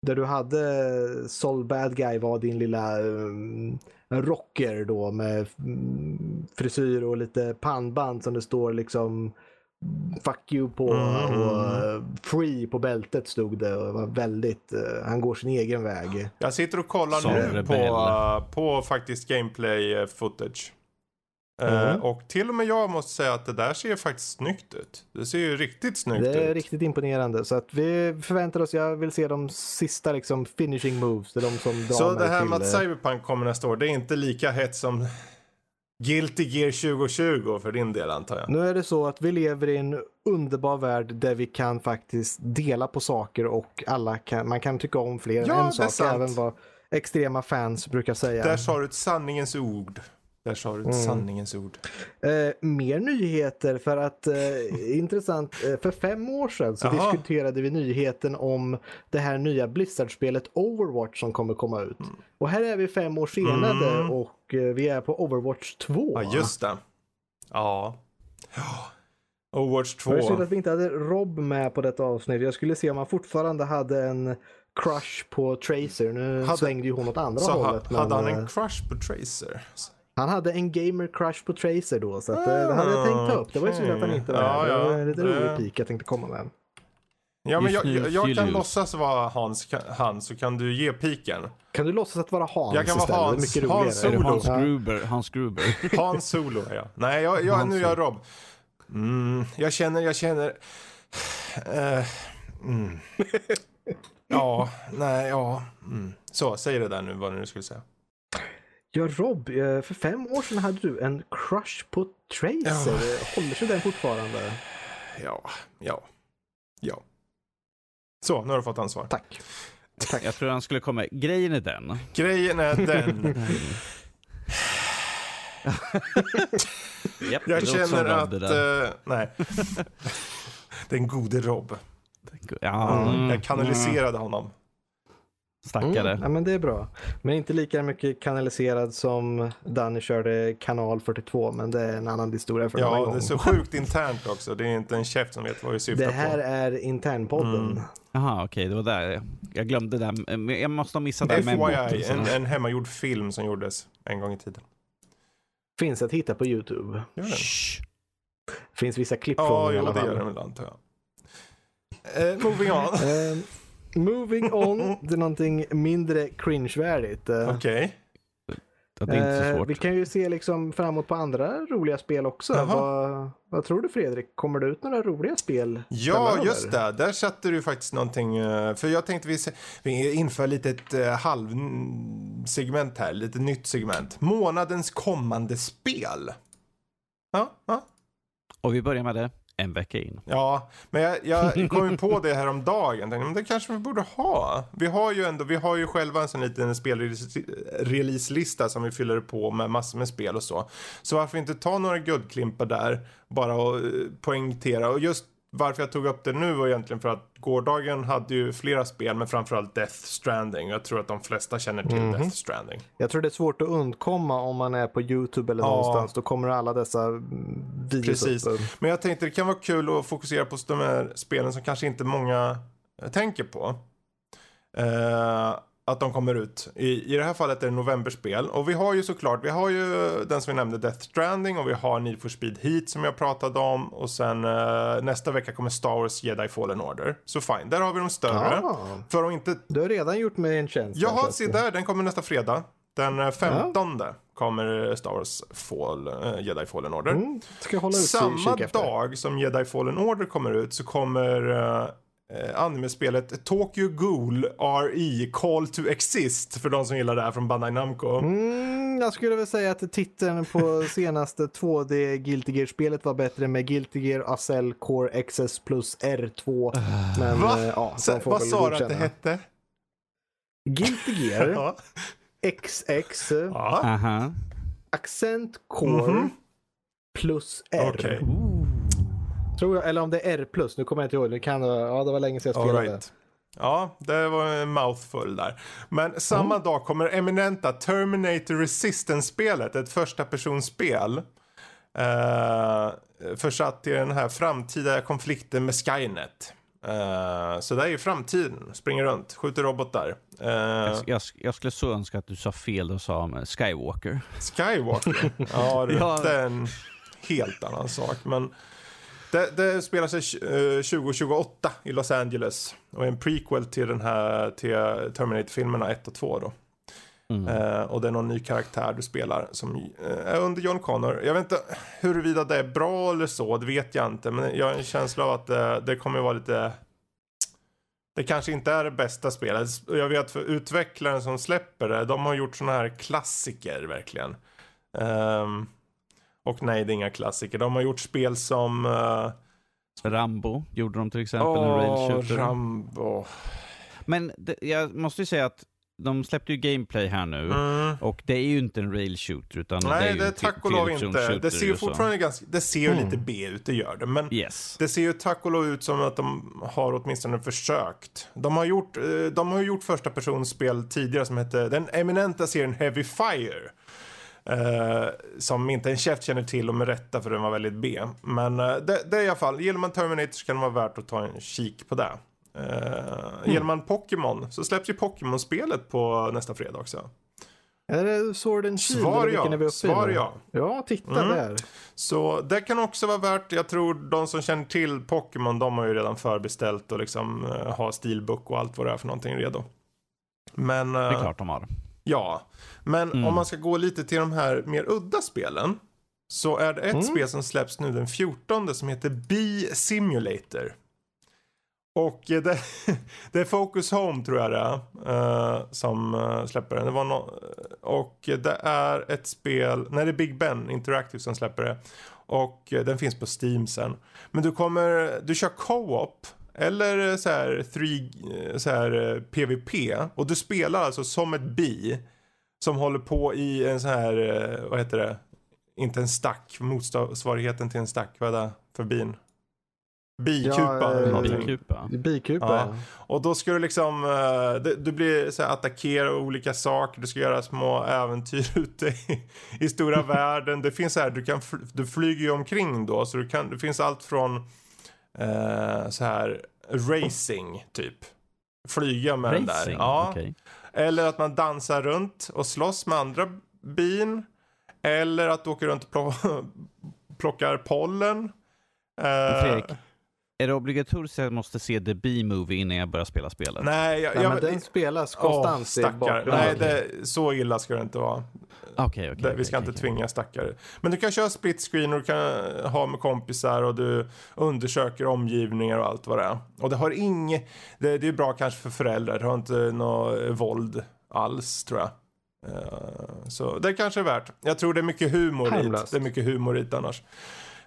Där du hade Sol Bad Guy var din lilla um, rocker då med mm, frisyr och lite pannband som det står liksom fuck you på Mm. och eh, free på bältet stod det och var väldigt, eh, han går sin egen väg. Jag sitter och kollar Som nu rebell. på, eh, på faktiskt gameplay footage. Mm. och till och med jag måste säga att det där ser faktiskt snyggt ut. Det ser ju riktigt snyggt Det är ut. riktigt imponerande så att vi förväntar oss, jag vill se de sista liksom finishing moves, det är de som Så det här till, med att Cyberpunk kommer nästa år, det är inte lika hett som Guilty Gear 2020 för din del antar jag? Nu är det så att vi lever i en underbar värld där vi kan faktiskt dela på saker och alla kan, man kan tycka om fler Ja, än en sak, sant. även vad extrema fans brukar säga. Där sa du ett sanningens ord. Där sa du Mm. sanningens ord. Eh, mer nyheter för att eh, intressant, eh, för fem år sedan så Jaha. diskuterade vi nyheten om det här nya Blizzard-spelet Overwatch som kommer komma ut. Och här är vi fem år senare Mm. och eh, vi är på Overwatch 2. Ja, just det. Ja. Overwatch 2. Det var synd att vi inte hade Rob med på detta avsnitt. Jag skulle se om han fortfarande hade en crush på Tracer. Nu Hade- svängde ju hon åt andra Så hållet. men, hade han eh, en crush på Tracer? Han hade en gamer crush på Tracer då. Så att, eh, det hade jag tänkt ta upp. Det var ju synd att han inte var med. Ja, Det var ja. lite Det- rolig pik jag tänkte komma med. Ja, men jag, nu jag, jag kan låtsas vara Hans, han så kan du ge piken. Kan du låtsas att vara Hans Jag kan vara? Hans. Hans Solo. Hans Ja. Gruber? Hans Gruber. Hans Solo är jag. Nej, jag, jag, nu är jag Rob. Mm, jag känner, jag känner... Eh, mm. Ja, nej, ja. Mm. Så, säg det där nu, vad du skulle säga. Ja, Rob, eh, för fem år sedan hade du en crush på Tracer. Håller sig den fortfarande? Ja, ja, ja. Så, nu har du fått ansvar. Tack. Jag tror han skulle komma. Grejen är den. Grejen är den. Japp, Jag känner att... eh, nej. Den gode Rob. Ja, mm, Jag kanaliserade honom. Stackare. Mm, ja, men det är bra. Men inte lika mycket kanaliserad som Danny körde kanal 42, men det är en annan historia för Ja, gång. det är så sjukt internt också. Det är inte en käft som vet vad vi syftar Det här på. är internpodden. Mm. Jaha, okej, det var där. Jag glömde det. Jag måste ha missat det. FYI, en, en hemmagjord film som gjordes en gång i tiden. Finns att hitta på YouTube. Gör den? Shh. Finns vissa klipp från Ja, den i alla det fall. gör den väl antar jag. Eh, moving on. Moving on till någonting mindre cringe-värdigt. Eh, Okej. Ja, det är inte så eh, svårt. vi kan ju se liksom framåt på andra roliga spel också. Vad, vad tror du Fredrik? Kommer det ut några roliga spel? Ja, framöver? just det. Där satte du faktiskt någonting. eh, För jag tänkte vi, vi inför lite ett halvsegment här. Lite nytt segment. Månadens kommande spel. Ja, ja. Och vi börjar med det en vecka in. Ja, men jag, jag kom ju på det här om dagen. Tänkte, men det kanske vi borde ha. Vi har ju ändå, vi har ju själva en sån liten spelrelease-lista som vi fyller på med massor med spel och så. Så varför inte ta några guldklimpar där, bara och eh, poängtera. Och just varför jag tog upp det nu var egentligen för att gårdagen hade ju flera spel, men framförallt Death Stranding. Jag tror att de flesta känner till Mhm. Death Stranding. Jag tror det är svårt att undkomma om man är på YouTube eller Ja. någonstans. Då kommer alla dessa mm, videos Precis. upp. Men jag tänkte det kan vara kul att fokusera på de här spelen som kanske inte många tänker på. Eh, att de kommer ut. I, I det här fallet är det novemberspel. Och vi har ju såklart, vi har ju den som vi nämnde, Death Stranding och vi har Need for Speed Heat som jag pratade om. Och sen eh, nästa vecka kommer Star Wars Jedi Fallen Order. Så fine, där har vi de större. Ah, För att inte... du har redan gjort mig en tjänst. Jaha, se där, den kommer nästa fredag. Den eh, 15 kommer Star Wars Fall, eh, Jedi Fallen Order. Mm, Samma dag som Jedi Fallen Order kommer ut så kommer uh, animespelet Tokyo Ghoul RE Call to Exist för de som gillar det här från Bandai Namco. Mm, jag skulle väl säga att titeln på senaste 2D Guilty Gear-spelet var bättre med Guilty Gear Acel Core XS plus R2. Men Va? eh, ja, Så, vad sa du att det hette? Guilty Gear Ja. XX ja. Accent Core Mhm. plus R. Okej, Tror jag, eller om det är R plus, nu kommer jag inte ihåg. Det, kan, ja, det var länge sedan jag spelade. right. Ja, det var en mouthful där. Men samma dag kommer eminenta Terminator Resistance-spelet, ett första personspel. Uh, försatt i den här framtida konflikten med Skynet. Eh, så det är ju framtiden. Springer runt, skjuter robotar. Uh, Jag, jag, jag skulle så önska att du sa fel och sa med Skywalker. Skywalker. ja, Ja. det är en helt annan sak. Men Det, det spelar sig eh, 2028 i Los Angeles och är en prequel till den här till Terminator-filmerna 1 och 2 då. Mm. Eh, och det är någon ny karaktär du spelar som eh, är under John Connor. Jag vet inte huruvida det är bra eller så, det vet jag inte. Men jag har en känsla av att det, det kommer vara lite... Det kanske inte är det bästa spelet. Jag vet för utvecklaren som släpper det, de har gjort såna här klassiker verkligen. Ehm, och nej, det är inga klassiker. De har gjort spel som... Uh, Rambo gjorde de till exempel, en rail Åh, shooter. Rambo. Men det, jag måste ju säga att de släppte ju gameplay här nu. Mm. Och det är ju inte en rail shooter utan det är Nej, ju det är tack och lov inte. Det ser ju fortfarande ganska, det ser ju Mm. lite B ut, det gör det. Men Yes. det ser ju tack och lov ut som att de har åtminstone försökt. De har gjort, eh, de har gjort första personspel tidigare som hette den eminenta serien Heavy Fire. Eh, som inte en käft känner till och med rätta för den var väldigt B. Men eh, det, det är i alla fall, gillar man Terminator så kan det vara värt att ta en kik på det. Uh, Gillar man Pokémon så släpps ju Pokémon-spelet på nästa fredag också. Är det Sword and Shield? Svar ja, är vi svar ja. Ja, titta Mm. där. Så det kan också vara värt, jag tror de som känner till Pokémon, de har ju redan förbeställt och liksom uh, har stilbook och allt vad det är för någonting redo. Men, eh, Det är klart de har. Ja. Men Mm. om man ska gå lite till de här mer udda spelen. Så är det ett Mm. spel som släpps nu den 14 som heter Bee Simulator. Och eh, det, det är Focus Home tror jag det är. eh, som eh, släpper den. Det var no, och det är ett spel, nej det är Big Ben Interactive som släpper det. Och den finns på Steam sen. Men du kommer, du kör co-op. Eller eh, så här, three, eh, så här eh, PVP. Och du spelar alltså som ett bi. Som håller på i en sån här, eh, vad heter det? Inte en stack, motsvarigheten till en stack. Vad är det för bin? Bikupa. Ja, eller eh, någonting. Bikupa. Bikupa. Ja. Och då ska du liksom, eh, du, blir så här, attackera olika saker, du ska göra små äventyr ute i, i stora världen. Det finns så här, du kan, du flyger ju omkring då, så du kan, det finns allt från eh, så här racing typ. Flyga med den där. Racing? Ja. Okej. Eller att man dansar runt och slåss med andra bin. Eller att du åker runt och plock, plockar pollen. Eh, Fredrik, Är det obligatoriskt att jag måste se The B-movie innan jag börjar spela spelet? Nej, jag, Nej, jag, men den spelas konstant i stackare. bakgrunden. Nej, det, så illa ska det inte vara. Okej, okej. det, vi ska okej, inte tvinga stackare. Men du kan köra split screen och du kan ha med kompisar och du undersöker omgivningar och allt vad det är. Och det har inget, det, det är bra kanske för föräldrar, det har inte något våld alls tror jag. Eh, så det kanske är värt. Jag tror det är mycket humor Harmlöst. hit. Det är mycket humor hit annars.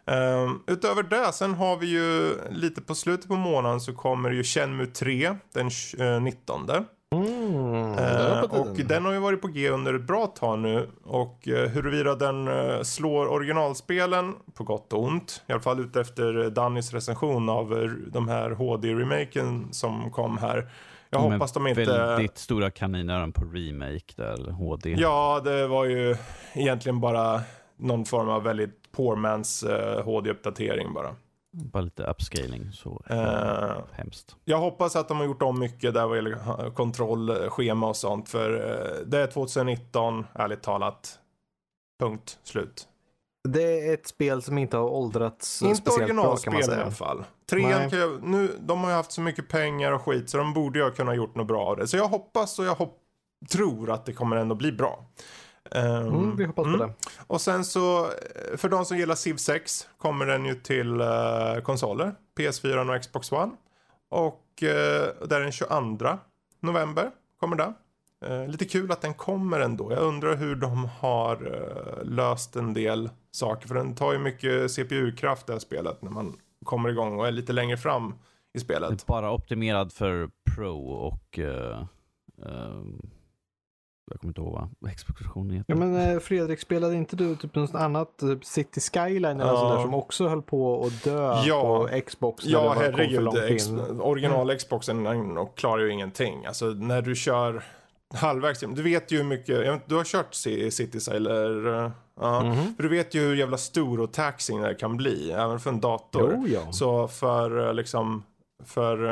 Um, utöver det, sen har vi ju lite på slutet på månaden så kommer ju Shenmue 3 den eh, 19. Mm, det var Eh, på och tiden. den har ju varit på G under ett bra tag nu. Och eh, huruvida den eh, slår originalspelen på gott och ont. I alla fall ut efter eh, Dannys recension av de här HD-remaken som kom här. Jag Men hoppas de inte... Väldigt stora kaninöron på remake där, HD. Ja, det var ju egentligen bara någon form av väldigt poor man's eh, HD-uppdatering bara. Bara lite upscaling, så Eh, hemskt. Jag hoppas att de har gjort om mycket där vad gäller ha- kontrollschema och sånt. För eh, det är 2019, ärligt talat. Punkt, slut. Det är ett spel som inte har åldrats Inte speciellt bra kan man originalspel i säga. alla fall. Trean kan jag, nu, de har ju haft så mycket pengar och skit så de borde ju ha kunnat gjort något bra av det. Så jag hoppas och jag hop- tror att det kommer ändå bli bra. Ehm, Mm, vi hoppas mm. på det. Och sen så, eh, för de som gillar Civ 6 kommer den ju till eh, konsoler. PS4 och Xbox One. Och uh, där den 22 november kommer det. Eh, lite kul att den kommer ändå. Jag undrar hur de har eh, löst en del saker. För den tar ju mycket CPU-kraft det här spelet när man kommer igång och är lite längre fram i Det spelet. är bara optimerad för Pro och... ehm, jag kommer inte ihåg vad Xbox-versionen heter. Ja, men eh, Fredrik, spelade inte du typ något annat, typ City Skyline eller Ja. där som också höll på att dö Ja. på Xbox? Ja, herregud. Ex- in? original Xboxen klarar ju ingenting. Alltså när du kör halvvägs, du vet ju hur mycket, du har kört Cities eller? eh, Ja. Mhm. För du vet ju hur jävla stor och taxing det kan bli, även för en dator. Jo, ja. Så för eh, liksom, för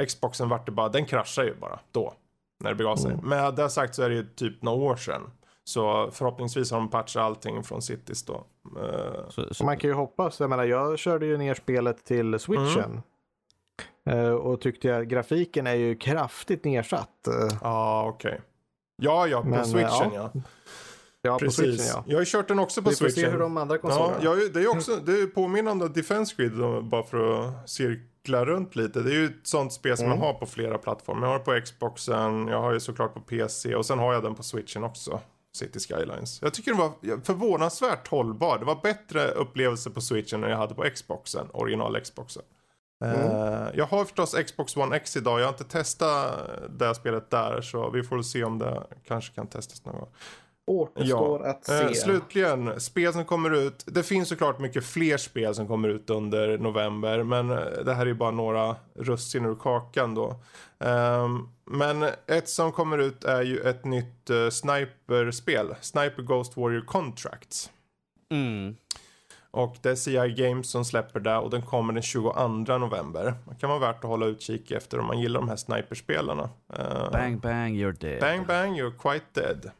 eh, Xboxen vart det bara, den kraschar ju bara då. När det begav sig. Mm. Med det sagt så är det ju typ några år sedan. Så förhoppningsvis har de patchat allting från Cities då. Eh, Så, så, Man kan ju hoppas. Jag menar, jag körde ju ner spelet till switchen. Mm. Eh, och tyckte jag grafiken är ju kraftigt nedsatt. Eh, Ja, okej. Ja, ja, på Men, switchen ja. ja. ja, på switchen Precis. ja. Jag har ju kört den också på Vi får se switchen. hur de andra Ja, konsolerna... jag, det är också det är påminnande om Defense Grid bara för att cirkla runt lite. Det är ju ett sånt spel som Mm. man har på flera plattformar. Jag har det på Xboxen, jag har ju såklart på PC och sen har jag den på switchen också. City Skylines. Jag tycker den var förvånansvärt hållbar. Det var bättre upplevelse på switchen än jag hade på Xboxen, original Xboxen. Eh, jag har förstås Xbox One X idag. Jag har inte testat det här spelet där så vi får se om det kanske kan testas någon gång. Återstår att se. Eh, slutligen, spel som kommer ut. Det finns såklart mycket fler spel som kommer ut under november. Men eh, det här är ju bara några russin ur kakan då. Ehm, men ett som kommer ut är ju ett nytt uh, sniperspel. Sniper Ghost Warrior Contracts. mm. Och det är CI Games som släpper det och den kommer den 22 november. Det kan vara värt att hålla utkik efter om man gillar de här sniperspelarna. Uh, Bang bang you're dead. bang bang, you're quite dead.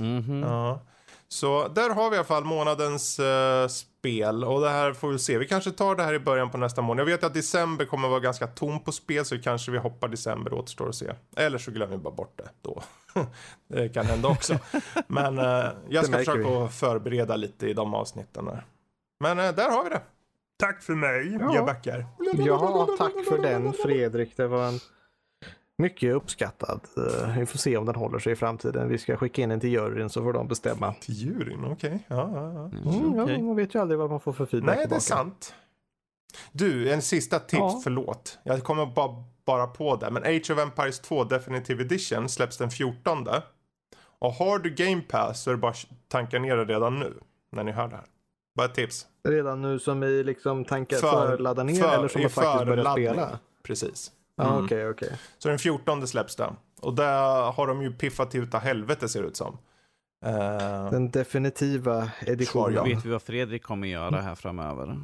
Mhm. Ja. Så där har vi i alla fall månadens eh, spel och det här får vi se. Vi kanske tar det här i början på nästa månad. Jag vet att december kommer vara ganska tom på spel så kanske vi hoppar december återstår att se. Eller så glömmer vi bara bort det då. det kan hända också. Men eh, jag ska försöka förbereda lite i de avsnitten där. Men eh, där har vi det. Tack för mig. Ja. Jag backar. Ja, tack för den Fredrik. Det var en mycket uppskattad. Eh, Vi får se om den håller sig i framtiden. Vi ska skicka in den till juryn så får de bestämma. Till juryn, okej. Ja, ja, ja. Mm, ja, Okej. man vet ju aldrig vad man får för feedback Nej, det är tillbaka. sant. Du, en sista tips, Ja. förlåt. Jag kommer bara, bara på det. Men Age of Empires 2 Definitive Edition släpps den 14. Och har du Game Pass så är det bara att tanka ner det redan nu. När ni hör det här. Bara ett tips. Redan nu som i liksom tankar För- för, ladda ner för- eller som att faktiskt börja förladdning. spela? Precis. Ja, Mm. okej, okej. Så den 14 släpps det. Och där har de ju piffat ut av helvete ser det ut som. Eh, Den definitiva editionen. Ja. Vet vi vad Fredrik kommer göra här framöver?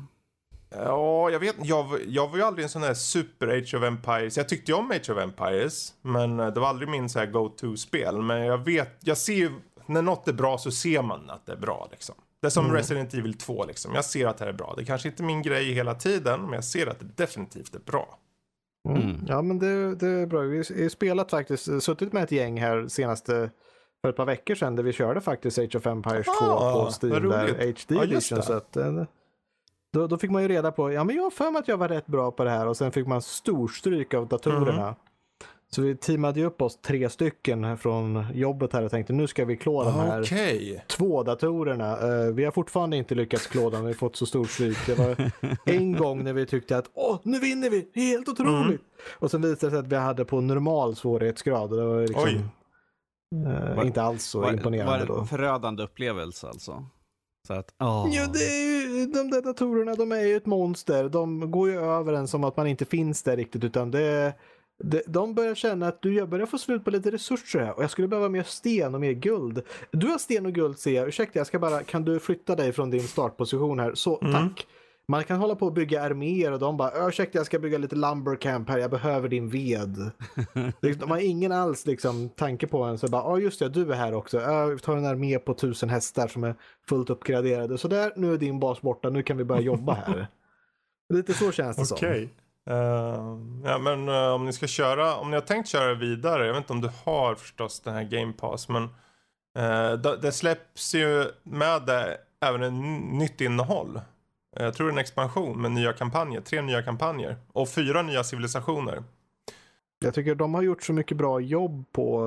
Ja, jag vet jag, var- jag var ju aldrig en sån där super Age of Empires. Jag tyckte ju om Age of Empires, men det var aldrig min så här go-to-spel. Men jag vet, jag ser ju, när något är bra så ser man att det är bra liksom. Det är som Resident Evil 2 liksom. Jag ser att det här är bra. Det är kanske inte min grej hela tiden, men jag ser att det definitivt är bra. Mm. Mm. Ja, men det, det är bra. Vi har spelat faktiskt, suttit med ett gäng här senaste för ett par veckor sedan där vi körde faktiskt Age of Empires 2 Ah, på Steam där. HD Ja, just edition. Så att, eh, då, då fick man ju reda på, ja men jag har för mig att jag var rätt bra på det här och sen fick man storstryk av datorerna. Mm. Så vi teamade ju upp oss tre stycken från jobbet här och tänkte nu ska vi klå de här två datorerna. Eh, vi har fortfarande inte lyckats klå dem, vi har fått så stor stryk. Det var en gång när vi tyckte att åh, nu vinner vi, helt otroligt. Mm. Och sen visade det sig att vi hade på normal svårighetsgrad det var liksom Oj. eh, inte alls så var, imponerande var det då. en förödande upplevelse alltså? Så att. Ja, det är ju, de där datorerna, de är ju ett monster. De går ju över en som att man inte finns där riktigt, utan det, det de börjar känna att du jag börjar få slut på lite resurser här och jag skulle behöva mer sten och mer guld. Du har sten och guld ser jag. Ursäkta, jag ska bara, kan du flytta dig från din startposition här? Så, Mm. tack. Man kan hålla på och bygga arméer och de bara, ursäkta jag ska bygga lite lumbercamp här, jag behöver din ved. De har ingen alls liksom tanke på en, så bara, ja just det, du är här också. Vi tar en armé på tusen hästar som är fullt uppgraderade. Så där, nu är din bas borta, nu kan vi börja jobba här. Lite så känns det Okej. Eh, ja men eh, om ni ska köra, om ni har tänkt köra vidare, jag vet inte om du har förstås den här Game Pass men uh, det, det släpps ju med det även ett nytt innehåll. Eh, Jag tror det är en expansion med nya kampanjer, tre nya kampanjer och fyra nya civilisationer. Jag tycker de har gjort så mycket bra jobb på,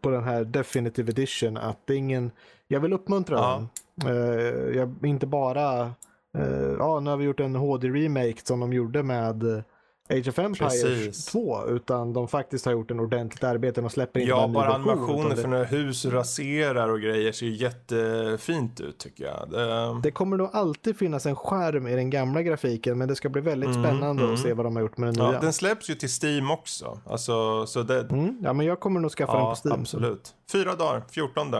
på den här Definitive Edition att det är ingen, jag vill uppmuntra Ja. dem. Eh, jag, inte bara, eh, ja nu har vi gjort en HD-remake som de gjorde med eh, Age of Empires Precis. 2 utan de faktiskt har gjort en ordentligt arbete. De släpper inte Ja, bara animationer för när hus raserar och grejer ser ju jättefint ut tycker jag. Det, Det kommer nog alltid finnas en skärm i den gamla grafiken men det ska bli väldigt Mm, spännande mm. att se vad de har gjort med den nya. ja, den släpps ju till Steam också. Alltså, så det, Mm, ja, men jag kommer nog skaffa ja, den på Steam. absolut. Fyra dagar, 14.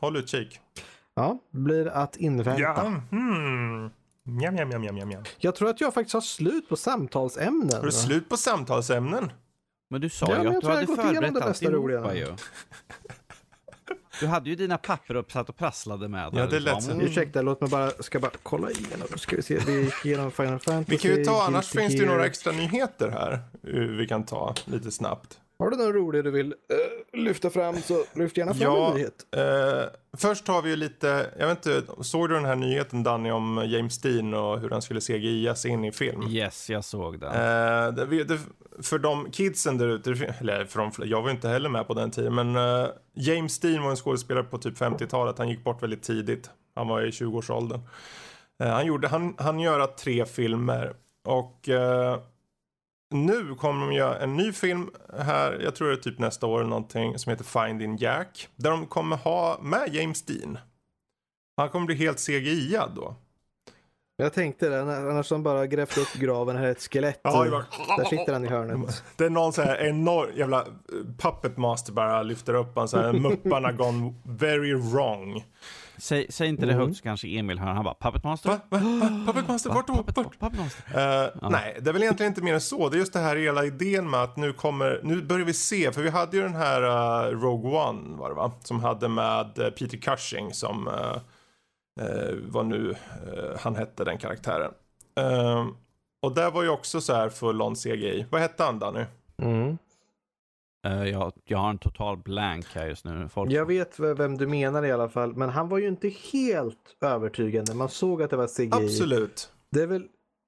Håll utkik. Ja, blir att invänta. hmm. Njam, njam, njam, njam, njam. Jag tror att jag faktiskt har slut på samtalsämnen. Har du slut på samtalsämnen? Men du sa Ja, ju att du hade förberett alltihopa ju. Du hade ju dina papper uppsatt och prasslade med. Ja, det lät så. Ursäkta, låt mig bara, ska bara kolla igenom. Ska vi se, vi gick igenom Final Fantasy. Vi kan ju ta, annars finns det ju några extra nyheter här. eh, Vi kan ta lite snabbt. Har du någon rolig du vill eh, lyfta fram så lyft gärna fram Ja, en nyhet. eh, först har vi ju lite, jag vet inte, såg du den här nyheten Danny om James Dean och hur han skulle CGI-as in i film? Yes, jag såg det. Eh, det, det, för de kidsen där ute, eller för de, jag var ju inte heller med på den tiden, men James Dean var en skådespelare på typ 50-talet. Han gick bort väldigt tidigt. Han var i 20-årsåldern. Eh, han, gjorde, han, han göra tre filmer och nu kommer de göra en ny film här, jag tror det är typ nästa år eller någonting, som heter Finding Jack. Där de kommer ha med James Dean. Han kommer bli helt CGI-ad då. Jag tänkte det, annars har de bara grävt upp graven, här är ett skelett. Ja, var- Där sitter han i hörnet. Det är någon sån här enorm jävla eh, puppet master bara lyfter upp en sån här mupparna gone very wrong. Säg, säg inte det högt så kanske Emil hör. Han bara, Puppet Master? Va? Va? Va? Puppet master, vart då? Puppet, Vart? Puppet Master? Eh, Nej, det är väl egentligen inte mer än så. Det är just det här hela idén med att nu kommer, nu börjar vi se, för vi hade ju den här eh, Rogue One var det va? Som hade med eh, Peter Cushing som, uh, vad nu han hette den karaktären. Och där var ju också så här full on CGI. Vad hette han Danny? Mm. Eh, jag, jag har en total blank här just nu. Folk... Jag vet vem du menar i alla fall, men han var ju inte helt övertygande. Man såg att det var CGI. Absolut. Det, är väl,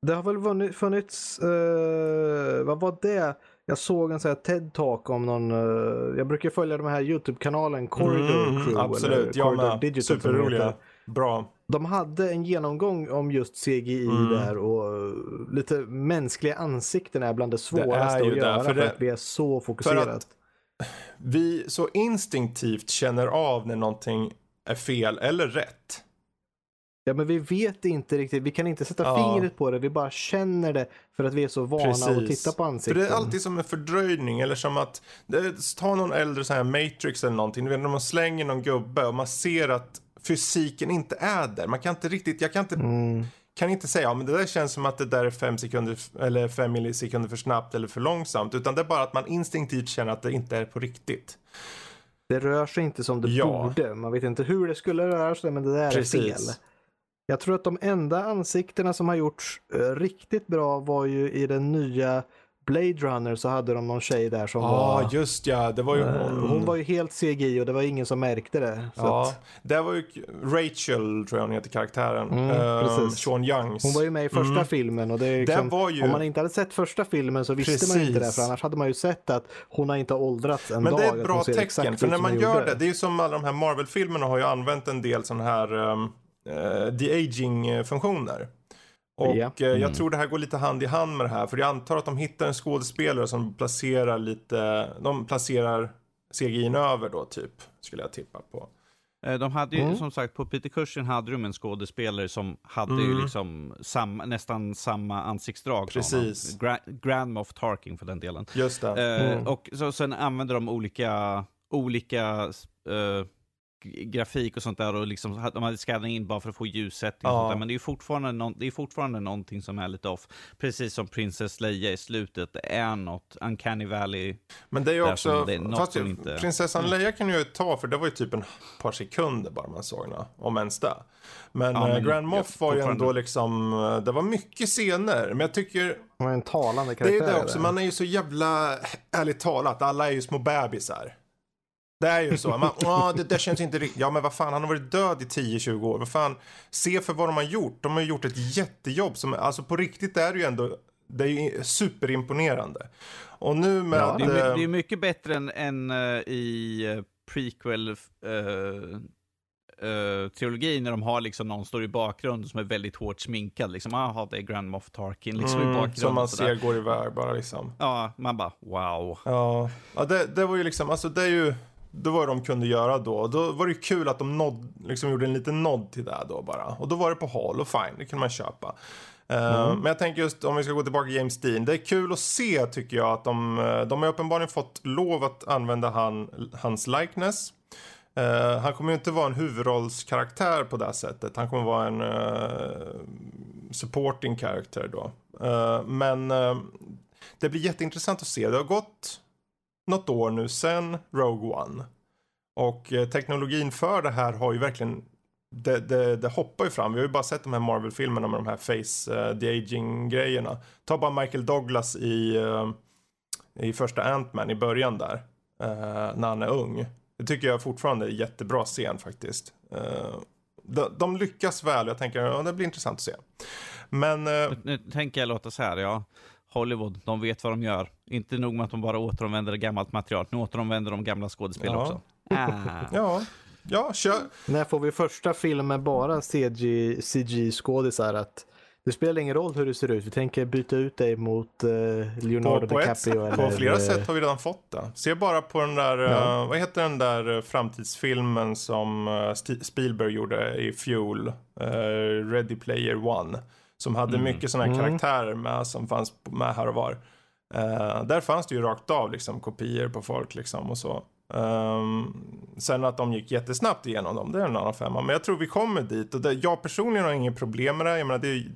det har väl funnits, eh, vad var det? Jag såg en sån här TED-talk om någon, eh, jag brukar följa de här YouTube-kanalen Corridor Mm, Crew. absolut, eller jag Corridor med. Digital Superroliga. Bra. De hade en genomgång om just CGI Mm. där och eh, lite mänskliga ansikten är bland det svåraste ju att det, göra för för, det- att vi är så fokuserat. Vi så instinktivt känner av när någonting är fel eller rätt. Ja men vi vet inte riktigt, vi kan inte sätta Ja. fingret på det, vi bara känner det för att vi är så vana att titta på För ansikten. det är alltid som en fördröjning eller som att det, ta någon äldre så här Matrix eller någonting. Du vet när man slänger någon gubbe och man ser att fysiken inte är där. Man kan inte riktigt, jag kan inte, Mm. kan inte säga ja men det där känns som att det där är fem sekunder eller fem millisekunder för snabbt eller för långsamt. Utan det är bara att man instinktivt känner att det inte är på riktigt. Det rör sig inte som det Ja. borde. Man vet inte hur det skulle röra sig men det där är Precis. fel. Jag tror att de enda ansiktena som har gjorts eh, riktigt bra var ju i den nya Blade Runner så hade de någon tjej där som Ja, var... just ja. Det var ju eh, hon. var ju helt CGI och det var ingen som märkte det. Ja, att, det var ju Rachel, tror jag hon heter, karaktären. Mm, Ehm, precis. Sean Youngs. hon var ju med i första Mm. filmen och det är Det liksom, var ju- om man inte hade sett första filmen så visste man inte det Precis. för annars hade man ju sett att hon har inte åldrats en Men dag. det är ett bra tecken, för när man gör gjorde. det, det är ju som alla de här Marvel-filmerna har ju använt en del sådana här um, de-aging-funktioner. Och Ja. eh, jag Mm. tror det här går lite hand i hand med det här, för jag antar att de hittar en skådespelare som placerar lite, de placerar CGI över då typ, skulle jag tippa på. Eh, De hade ju Mm. som sagt, på Peter Cushing hade de en skådespelare som hade ju Mm. liksom samma, nästan samma ansiktsdrag. som Precis. honom. Gra Grand Moff Tarkin för den delen. Just det. Eh, Mm. Och så, sen använder de olika, olika eh, grafik och sånt där och liksom, de hade skannat in bara för att få och Ja. Men det är fortfarande, någon, det är fortfarande någonting som är lite off. Precis som Princess Leia i slutet, det är något Uncanny Valley. Men det är ju också, som det är något fast ju- inte- Mm. prinsessan Leia kan ju ta för det var ju typ en par sekunder bara man såg henne, om ens det. Men, Ja, eh, men Grand Moff ja, var ju ändå liksom, eh, det var mycket scener, men jag tycker Hon är en talande det karaktär. är ju det också, man är ju så jävla, ärligt talat, alla är ju små bebisar. Det är ju så. Man, "Åh, det där känns inte riktigt. Ja, men vad fan, han har varit död i 10-20 år. Vad fan, se för vad de har gjort. De har ju gjort ett jättejobb som, alltså på riktigt är det ju ändå, det är ju superimponerande. Och nu med... Ja, Det är, eh, det är mycket bättre än, än eh, i uh, prequel uh, trilogin när de har liksom någon står i bakgrunden som är väldigt hårt sminkad. Liksom, jaha, det är Grand Moff Tarkin liksom i mm, bakgrunden. som man ser går iväg bara liksom. Ja, man bara wow. Ja, ja det, det var ju liksom, alltså det är ju, det var vad de kunde göra då. Då var det kul att de nåd, liksom gjorde en liten nod till det då bara. Och då var det på hall och fine, det kunde man köpa. Eh, Men jag tänker just om vi ska gå tillbaka till James Dean. Det är kul att se tycker jag att de, eh, de har uppenbarligen fått lov att använda han, hans likeness. Eh, han kommer ju inte vara en huvudrollskaraktär på det sättet. Han kommer vara en eh, supporting character då. Men det blir jätteintressant att se. Det har gått något år nu sen Rogue One. Och eh, teknologin för det här har ju verkligen det, det, det hoppar ju fram. Vi har ju bara sett de här Marvel-filmerna med de här face uh, the aging grejerna. Ta bara Michael Douglas i, uh, i första Ant-Man i början där. Uh, när han är ung. Det tycker jag fortfarande är en jättebra scen faktiskt. Uh, de, de lyckas väl. Jag tänker ja, det blir intressant att se. Men... Nu, nu tänker jag låta så här, ja. Hollywood, de vet vad de gör. Inte nog med att de bara återanvänder gammalt material, nu återanvänder de gamla skådespel ja. också. Ah. ja, ja, kör. När får vi första filmen bara CG, CG-skådisar? Att det spelar ingen roll hur du ser ut, vi tänker byta ut dig mot uh, Leonardo på, på DiCaprio. Ett, eller, på flera sätt har vi redan fått det. Se bara på den där, ja. uh, vad heter den där framtidsfilmen som uh, Spielberg gjorde i Fuel, Ready Player One. Som hade mm. mycket sådana här mm. karaktärer med som fanns med här och var. Eh, där fanns det ju rakt av liksom kopior på folk liksom och så. Um, sen att de gick jättesnabbt igenom dem, det är en annan femma. Men jag tror vi kommer dit och det, jag personligen har inget problem med det. Jag menar, det är,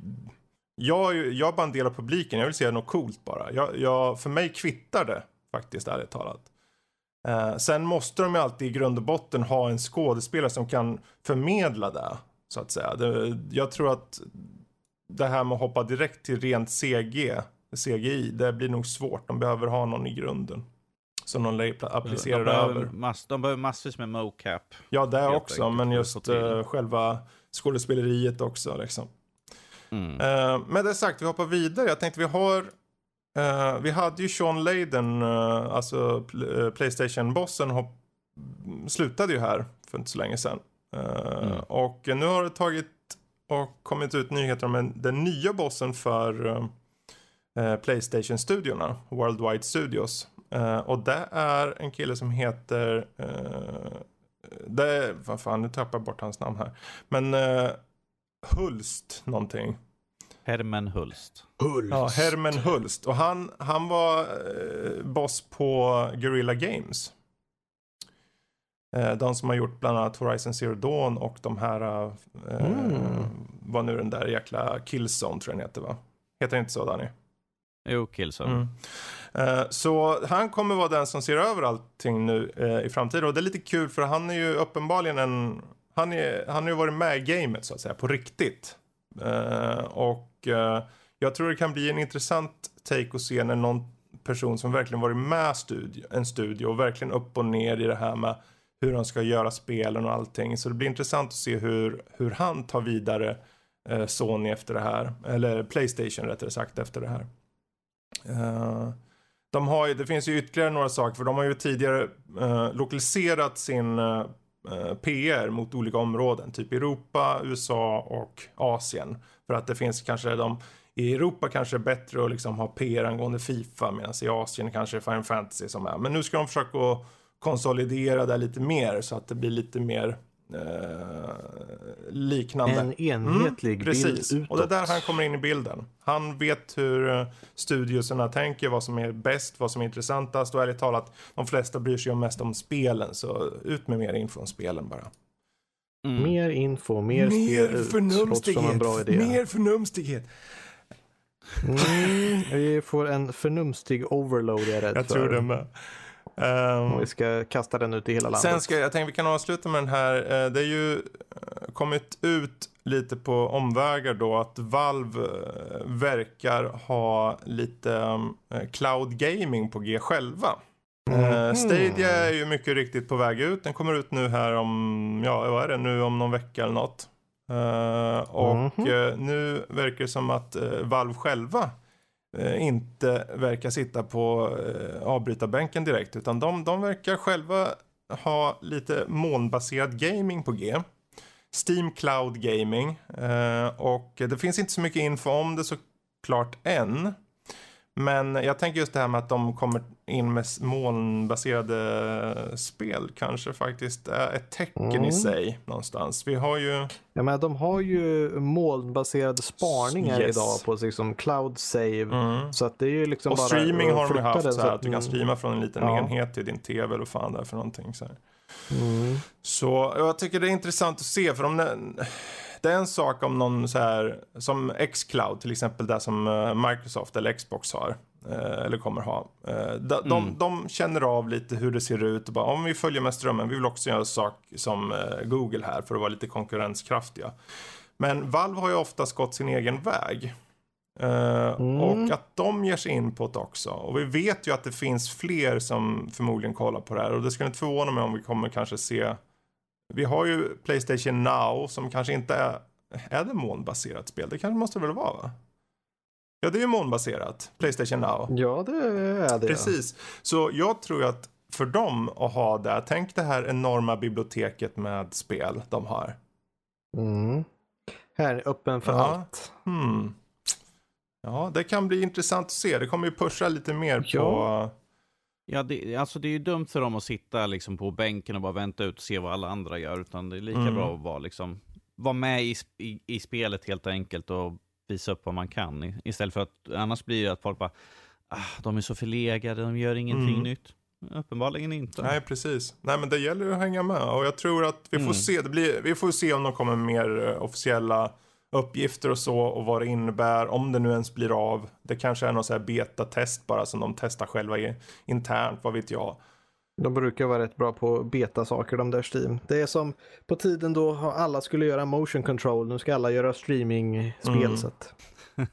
jag, jag är bara en del av publiken, jag vill se något coolt bara. Jag, jag, för mig kvittar det faktiskt, ärligt talat. Uh, sen måste de ju alltid i grund och botten ha en skådespelare som kan förmedla det, så att säga. Det, jag tror att det här med att hoppa direkt till rent CG, CGI, det blir nog svårt. De behöver ha någon i grunden som de applicerar de över. Mass, de behöver massvis med mocap. Ja, det också, enkelt, men just uh, själva skådespeleriet också. Liksom. Mm. Uh, med det sagt, vi hoppar vidare. Jag tänkte vi har uh, vi hade ju Sean Layden, uh, alltså Playstation-bossen, slutade ju här för inte så länge sedan. Mm. Och nu har det tagit och kommit ut nyheter om en, den nya bossen för Playstation-studiorna, Worldwide Studios. Uh, och det är en kille som heter... Uh, det vad fan, nu tappar jag bort hans namn här. Men uh, Hulst någonting. Hermen Hulst. Hulst. Ja, Hermen Hulst. Och han, han var uh, boss på Guerrilla Games. de som har gjort bland annat Horizon Zero Dawn och de här... Mm. Vad nu den där jäkla Killzone tror jag den heter va? Heter det inte så Danny? Jo, Killzone. Mm. Uh, så han kommer vara den som ser över allting nu uh, i framtiden. Och det är lite kul för han är ju uppenbarligen en... Han, är, han har ju varit med i gamet så att säga, på riktigt. Uh, och jag tror det kan bli en intressant take att se när någon person som verkligen varit med studio, en studio och verkligen upp och ner i det här med hur de ska göra spelen och allting. Så det blir intressant att se hur, hur han tar vidare Sony efter det här. Eller Playstation rättare sagt efter det här. Uh, de har ju, det finns ju ytterligare några saker för de har ju tidigare uh, lokaliserat sin eh, uh, PR mot olika områden. Typ Europa, USA och Asien. För att det finns kanske de i Europa kanske är bättre att liksom ha PR angående Fifa medan i Asien kanske är Final Fantasy som är. Men nu ska de försöka konsolidera det lite mer så att det blir lite mer eh, liknande. En enhetlig mm, bild precis. utåt. Och det är där han kommer in i bilden. Han vet hur uh, studioserna tänker, vad som är bäst, vad som är intressantast och ärligt talat, de flesta bryr sig mest om spelen, så ut med mer info om spelen bara. Mm. Mer info, mer, mer spel förnumstighet, en bra idé. Mer förnumstighet. Mm, vi får en förnumstig overload jag är rädd jag för. Jag tror det med. Um, vi ska kasta den ut i hela landet. Sen ska jag tänkte vi kan avsluta med den här. Eh, det är ju eh, kommit ut lite på omvägar då att Valve eh, verkar ha lite cloud gaming på G själva. Mm. Stadia är ju mycket riktigt på väg ut. Den kommer ut nu här om, ja vad är det nu om någon vecka eller något. och mm. nu verkar det som att Valve själva Eh, inte verkar sitta på eh, avbrytarbänken direkt utan de, de verkar själva ha lite molnbaserad gaming på G. Steam Cloud Gaming eh, och det finns inte så mycket info om det såklart än. Men jag tänker just det här med att de kommer in med molnbaserade spel kanske faktiskt är ett tecken mm. i sig någonstans. Vi har ju... Ja, men de har ju molnbaserade sparningar yes. idag på liksom cloud save. Mm. Så att det är ju liksom Och bara streaming har de ju haft så, här, att du kan streama från en liten ja. enhet till din tv eller vad fan det är för någonting. Så, mm. så jag tycker det är intressant att se för om det är en sak om någon så här som Xcloud till exempel, där som eh, Microsoft eller Xbox har. Eh, eller kommer ha. Eh, de, de, Mm. de känner av lite hur det ser ut och bara om vi följer med strömmen, vi vill också göra sak som eh, Google här för att vara lite konkurrenskraftiga. Men Valve har ju oftast gått sin egen väg. Mm. Och att de ger sig in på det också. Och vi vet ju att det finns fler som förmodligen kollar på det här. Och det skulle inte förvåna mig om vi kommer kanske se. Vi har ju Playstation Now som kanske inte är. Är det månbaserat spel? Det kanske måste väl vara va? Ja, det är ju månbaserat. Playstation Now. Ja, det är det. Precis. Så jag tror att för dem att ha det. Tänk det här enorma biblioteket med spel de har. Mm. Här är öppen för Ja. allt. Hmm. Ja, det kan bli intressant att se. Det kommer ju pusha lite mer på... Ja. Ja, det, alltså det är ju dumt för dem att sitta liksom på bänken och bara vänta ut och se vad alla andra gör. Utan det är lika Mm. bra att vara, liksom, vara med i, i, i spelet helt enkelt och visa upp vad man kan. Istället för att annars blir det att folk bara, ah, de är så förlegade, de gör ingenting Mm. nytt. Uppenbarligen inte. Nej, precis. Nej, men det gäller ju att hänga med. Och jag tror att vi får Mm. se. Det blir, vi får se om de kommer med mer eh, officiella uppgifter och så. Och vad det innebär. Om det nu ens blir av. Det kanske är någon så här betatest bara som de testar själva internt. Vad vet jag. De brukar vara rätt bra på beta-saker de där Steam. Det är som på tiden då alla skulle göra motion control. Nu ska alla göra streaming-spel. Mm. Att,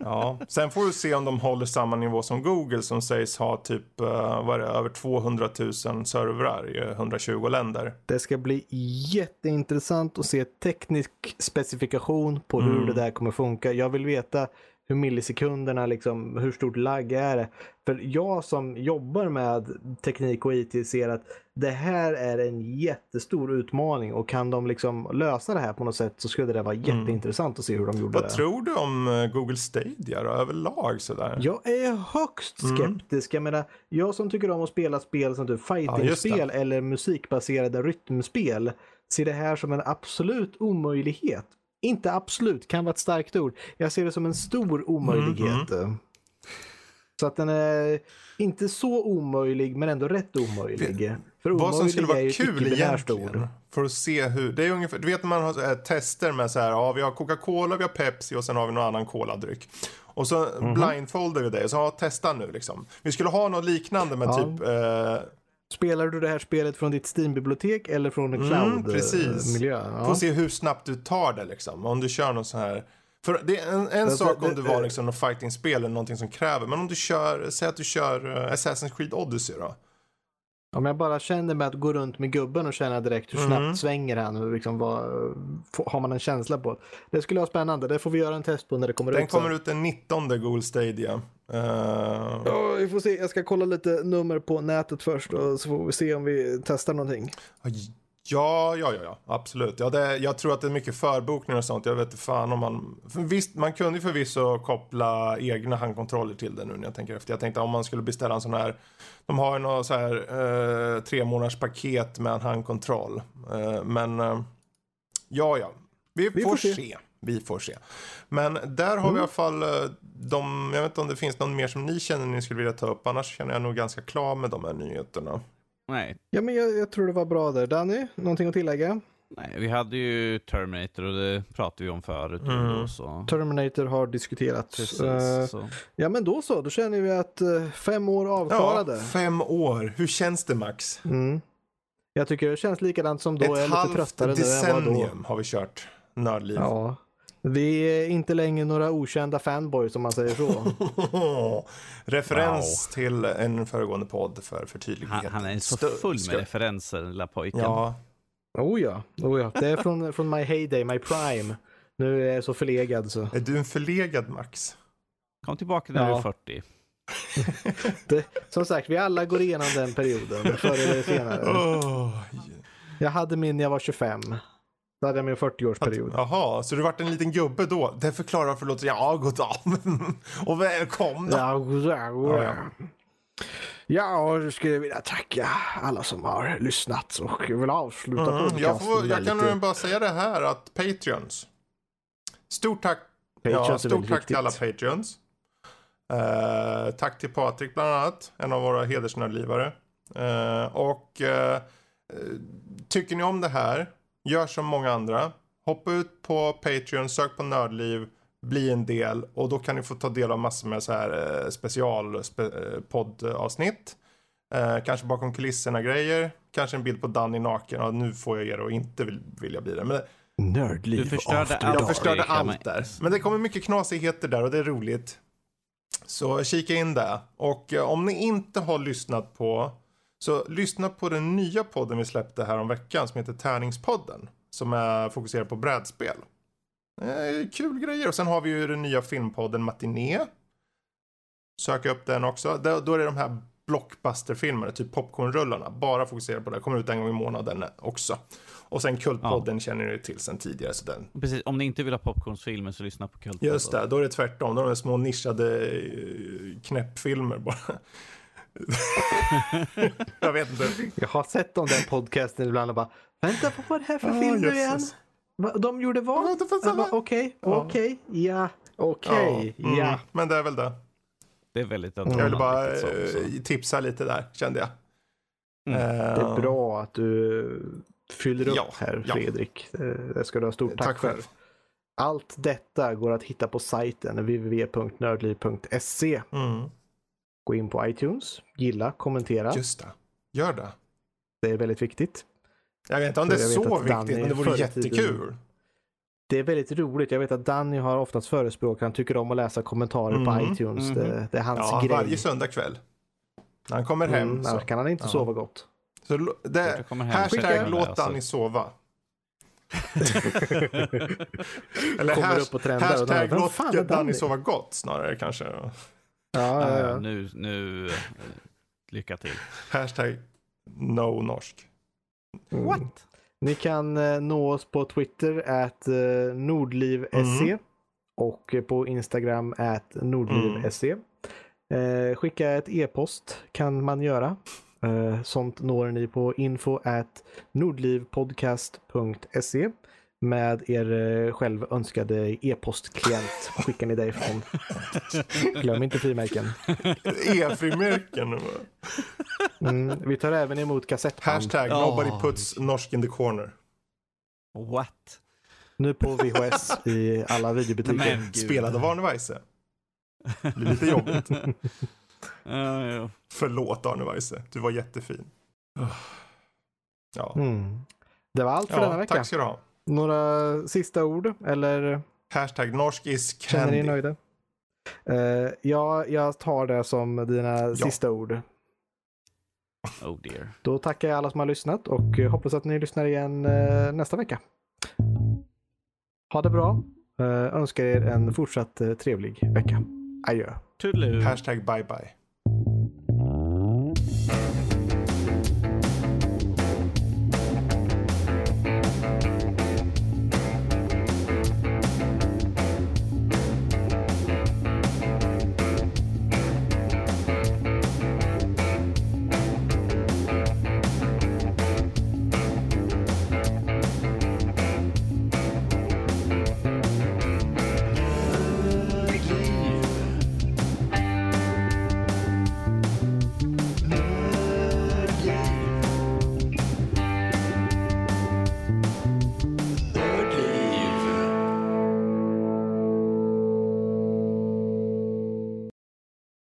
Ja, sen får vi se om de håller samma nivå som Google som sägs ha typ eh, vad det, över 200 000 servrar i 120 länder. det ska bli jätteintressant att se teknisk specifikation på hur Mm. det där kommer funka. Jag vill veta hur millisekunderna, liksom, hur stort lagg är det? För jag som jobbar med teknik och IT ser att det här är en jättestor utmaning och kan de liksom lösa det här på något sätt så skulle det vara jätteintressant att se hur de gjorde Vad det. tror du om eh, Google Stadia då, överlag sådär? Jag är högst Mm. skeptisk. Jag menar, jag som tycker om att spela spel som typ fightingspel eller musikbaserade rytmspel ser det här som en absolut omöjlighet. Inte absolut, kan vara ett starkt ord. Jag ser det som en stor omöjlighet. Mm, Så att den är inte så omöjlig men ändå rätt omöjlig. För Vad som skulle omöjlig vara kul egentligen. ord. För att se hur, det är ungefär, du vet när man har tester med så här, ja vi har Coca-Cola, vi har Pepsi och sen har vi någon annan coladryck. Och så Mhm. blindfoldar vi det och så ja, testa nu liksom. Vi skulle ha något liknande med Ja. typ eh, Spelar du det här spelet från ditt Steam-bibliotek eller från en Mm, precis. cloud-miljö? Få se hur snabbt du tar det liksom. Om du kör någon sån här. För det är en, en sak om det- du var det- liksom något fighting-spel eller någonting som kräver. Men om du kör, säg att du kör eh, Assassin's Creed Odyssey då. Om jag bara känner med att gå runt med gubben och känna direkt hur snabbt Mm. svänger han och liksom vad, har man en känsla på. Det skulle vara spännande. Det får vi göra en test på när det kommer Den ut. sen. kommer ut den 19 Google Stadia. Eh, Ja, vi får se. Jag ska kolla lite nummer på nätet först och så får vi se om vi testar någonting. Ja, ja, ja, ja, absolut. Ja, det, jag tror att det är mycket förbokningar och sånt. Jag vet inte fan om man... För visst, man kunde ju förvisso koppla egna handkontroller till det nu när jag tänker efter. Jag tänkte om man skulle beställa en sån här... De har ju något så här eh, tre månaders paket med en handkontroll. Eh, men eh, ja, ja. Vi, Vi får, får se. se. Vi får se. Men där har vi Mm. i alla fall eh, de... Jag vet inte om det finns någon mer som ni känner ni skulle vilja ta upp. Annars känner jag nog ganska klar med de här nyheterna. Nej. Ja, men jag, jag tror det var bra där. Danny, någonting att tillägga? Nej, vi hade ju Terminator och det pratade vi om förut. Mm. Då, så. Terminator har diskuterats. Precis, så. ja, men då så. Då känner vi att eh, fem år avklarade. Ja, fem år. Hur känns det Max? Mm. Jag tycker det känns likadant som då. jag är Ett lite halvt tröttare nu än var då. decennium har vi kört Nördliv. Ja. Vi är inte längre några okända fanboys om man säger så. Referens till en föregående podd för förtydlighet. Han, han är så full med ska- referenser, lilla pojken. Ja, oh ja, oh ja. Det är från, från my heyday, my prime. Nu är jag så förlegad så. är du en förlegad Max? Kom tillbaka när du Ja. är 40. Det, som sagt, vi alla går igenom den perioden förr eller senare. Åh, Jag hade min när jag var 25. Då hade jag min 40-årsperiod. Jaha, så du vart en liten gubbe då? Det förklarar varför det låter ja, god dag. Och välkomna. Ja, ja, Ja, ja. ja, och skulle vilja tacka alla som har lyssnat och vill avsluta Mm, jag, får, jag kan nog bara säga det här att Patreons. Stort tack Patreons ja, stort tack till alla viktigt. Patreons. Eh, tack till Patrik bland annat, en av våra hedersnördlivare. Eh, och eh, tycker ni om det här, gör som många andra. Hoppa ut på Patreon, sök på Nördliv, bli en del och då kan ni få ta del av massor med så här eh, special spe, eh. Eh, kanske bakom kulisserna grejer, kanske en bild på Danny naken. Ja, nu får jag er att inte vill, vilja bli det. Men Nördliv Du förstörde after allt. jag förstörde allt där. Men det kommer mycket knasigheter där och det är roligt. Så kika in det. Och eh, om ni inte har lyssnat på så lyssna på den nya podden vi släppte här om veckan som heter Tärningspodden. Som är fokuserad på brädspel. Kul grejer. Och sen har vi ju den nya filmpodden Matiné. Sök upp den också. Då, är det de här blockbusterfilmerna, typ popcornrullarna. Bara fokuserad på det. Kommer ut en gång i månaden också. Och sen Kultpodden känner ni till sen tidigare. Så den Precis, om ni inte vill ha popcornsfilmer så lyssna på Kult. Just det, då är det tvärtom. Då är det små nischade eh, knäppfilmer bara. jag vet inte. Jag har sett om den podcasten ibland och bara Vänta, vad var det här för Ah, film nu igen? De gjorde vad? Okej, Ja. okej, ja, okej, mm, ja. Men det är väl det. Det är väldigt Jag ville bara så, så. eh, tipsa lite där, kände jag. Mm. Eh, Det är bra att du fyller upp Ja, här ja. Fredrik. Eh, Det ska du ha stort tack, Tack för. själv. Allt detta går att hitta på sajten www.nördliv.se. Mm, Gå in på iTunes, gilla, kommentera. just det. Gör det. Det är väldigt viktigt. Jag vet inte om det är så viktigt, men det vore tiden- jättekul. Det är väldigt roligt. Jag vet att Danny har oftast förespråkat, han tycker om att läsa kommentarer på Mm, iTunes. mhm. Det, det är hans Ja, grej. varje söndag kväll. När han kommer hem. Mm, så. annars kan han inte Ja. sova gott. Så det, hem hashtag låt. Danny sova. Eller Kommer hash, upp och trendar och då, hashtag låt Danny? sova gott snarare kanske. Ja, ja, Ja, ja. nu, nu, eh, lycka till. Hashtag no norsk. Mm. Ni kan eh, nå oss på Twitter at eh, nordliv.se Mm. och på Instagram at nordliv.se. Eh, skicka ett e-post kan man göra. Eh, sånt når ni på info at nordlivpodcast.se med er eh, själv önskade e-postklient skickar ni därifrån. Glöm inte frimärken. E-frimärken. Mm, vi tar även emot kassettband. Hashtag Oh. nobody puts norsk in the corner. What? Nu på VHS i alla videobutiker. Men gud. Spelad av Arne Weise. Det blir lite jobbigt. Ja. Förlåt Arne Weise, du var jättefin. Ja, Mm. Det var allt för denna ja vecka. tack ska du ha. Några sista ord eller Hashtag norsk is känner ni er candy. nöjda? Eh, ja, jag tar det som dina sista ord. Oh dear. Då tackar jag alla som har lyssnat och eh, hoppas att ni lyssnar igen eh, nästa vecka. Ha det bra. Eh, önskar er en fortsatt trevlig vecka. Adjö. Toodaloo. Hashtag bye bye.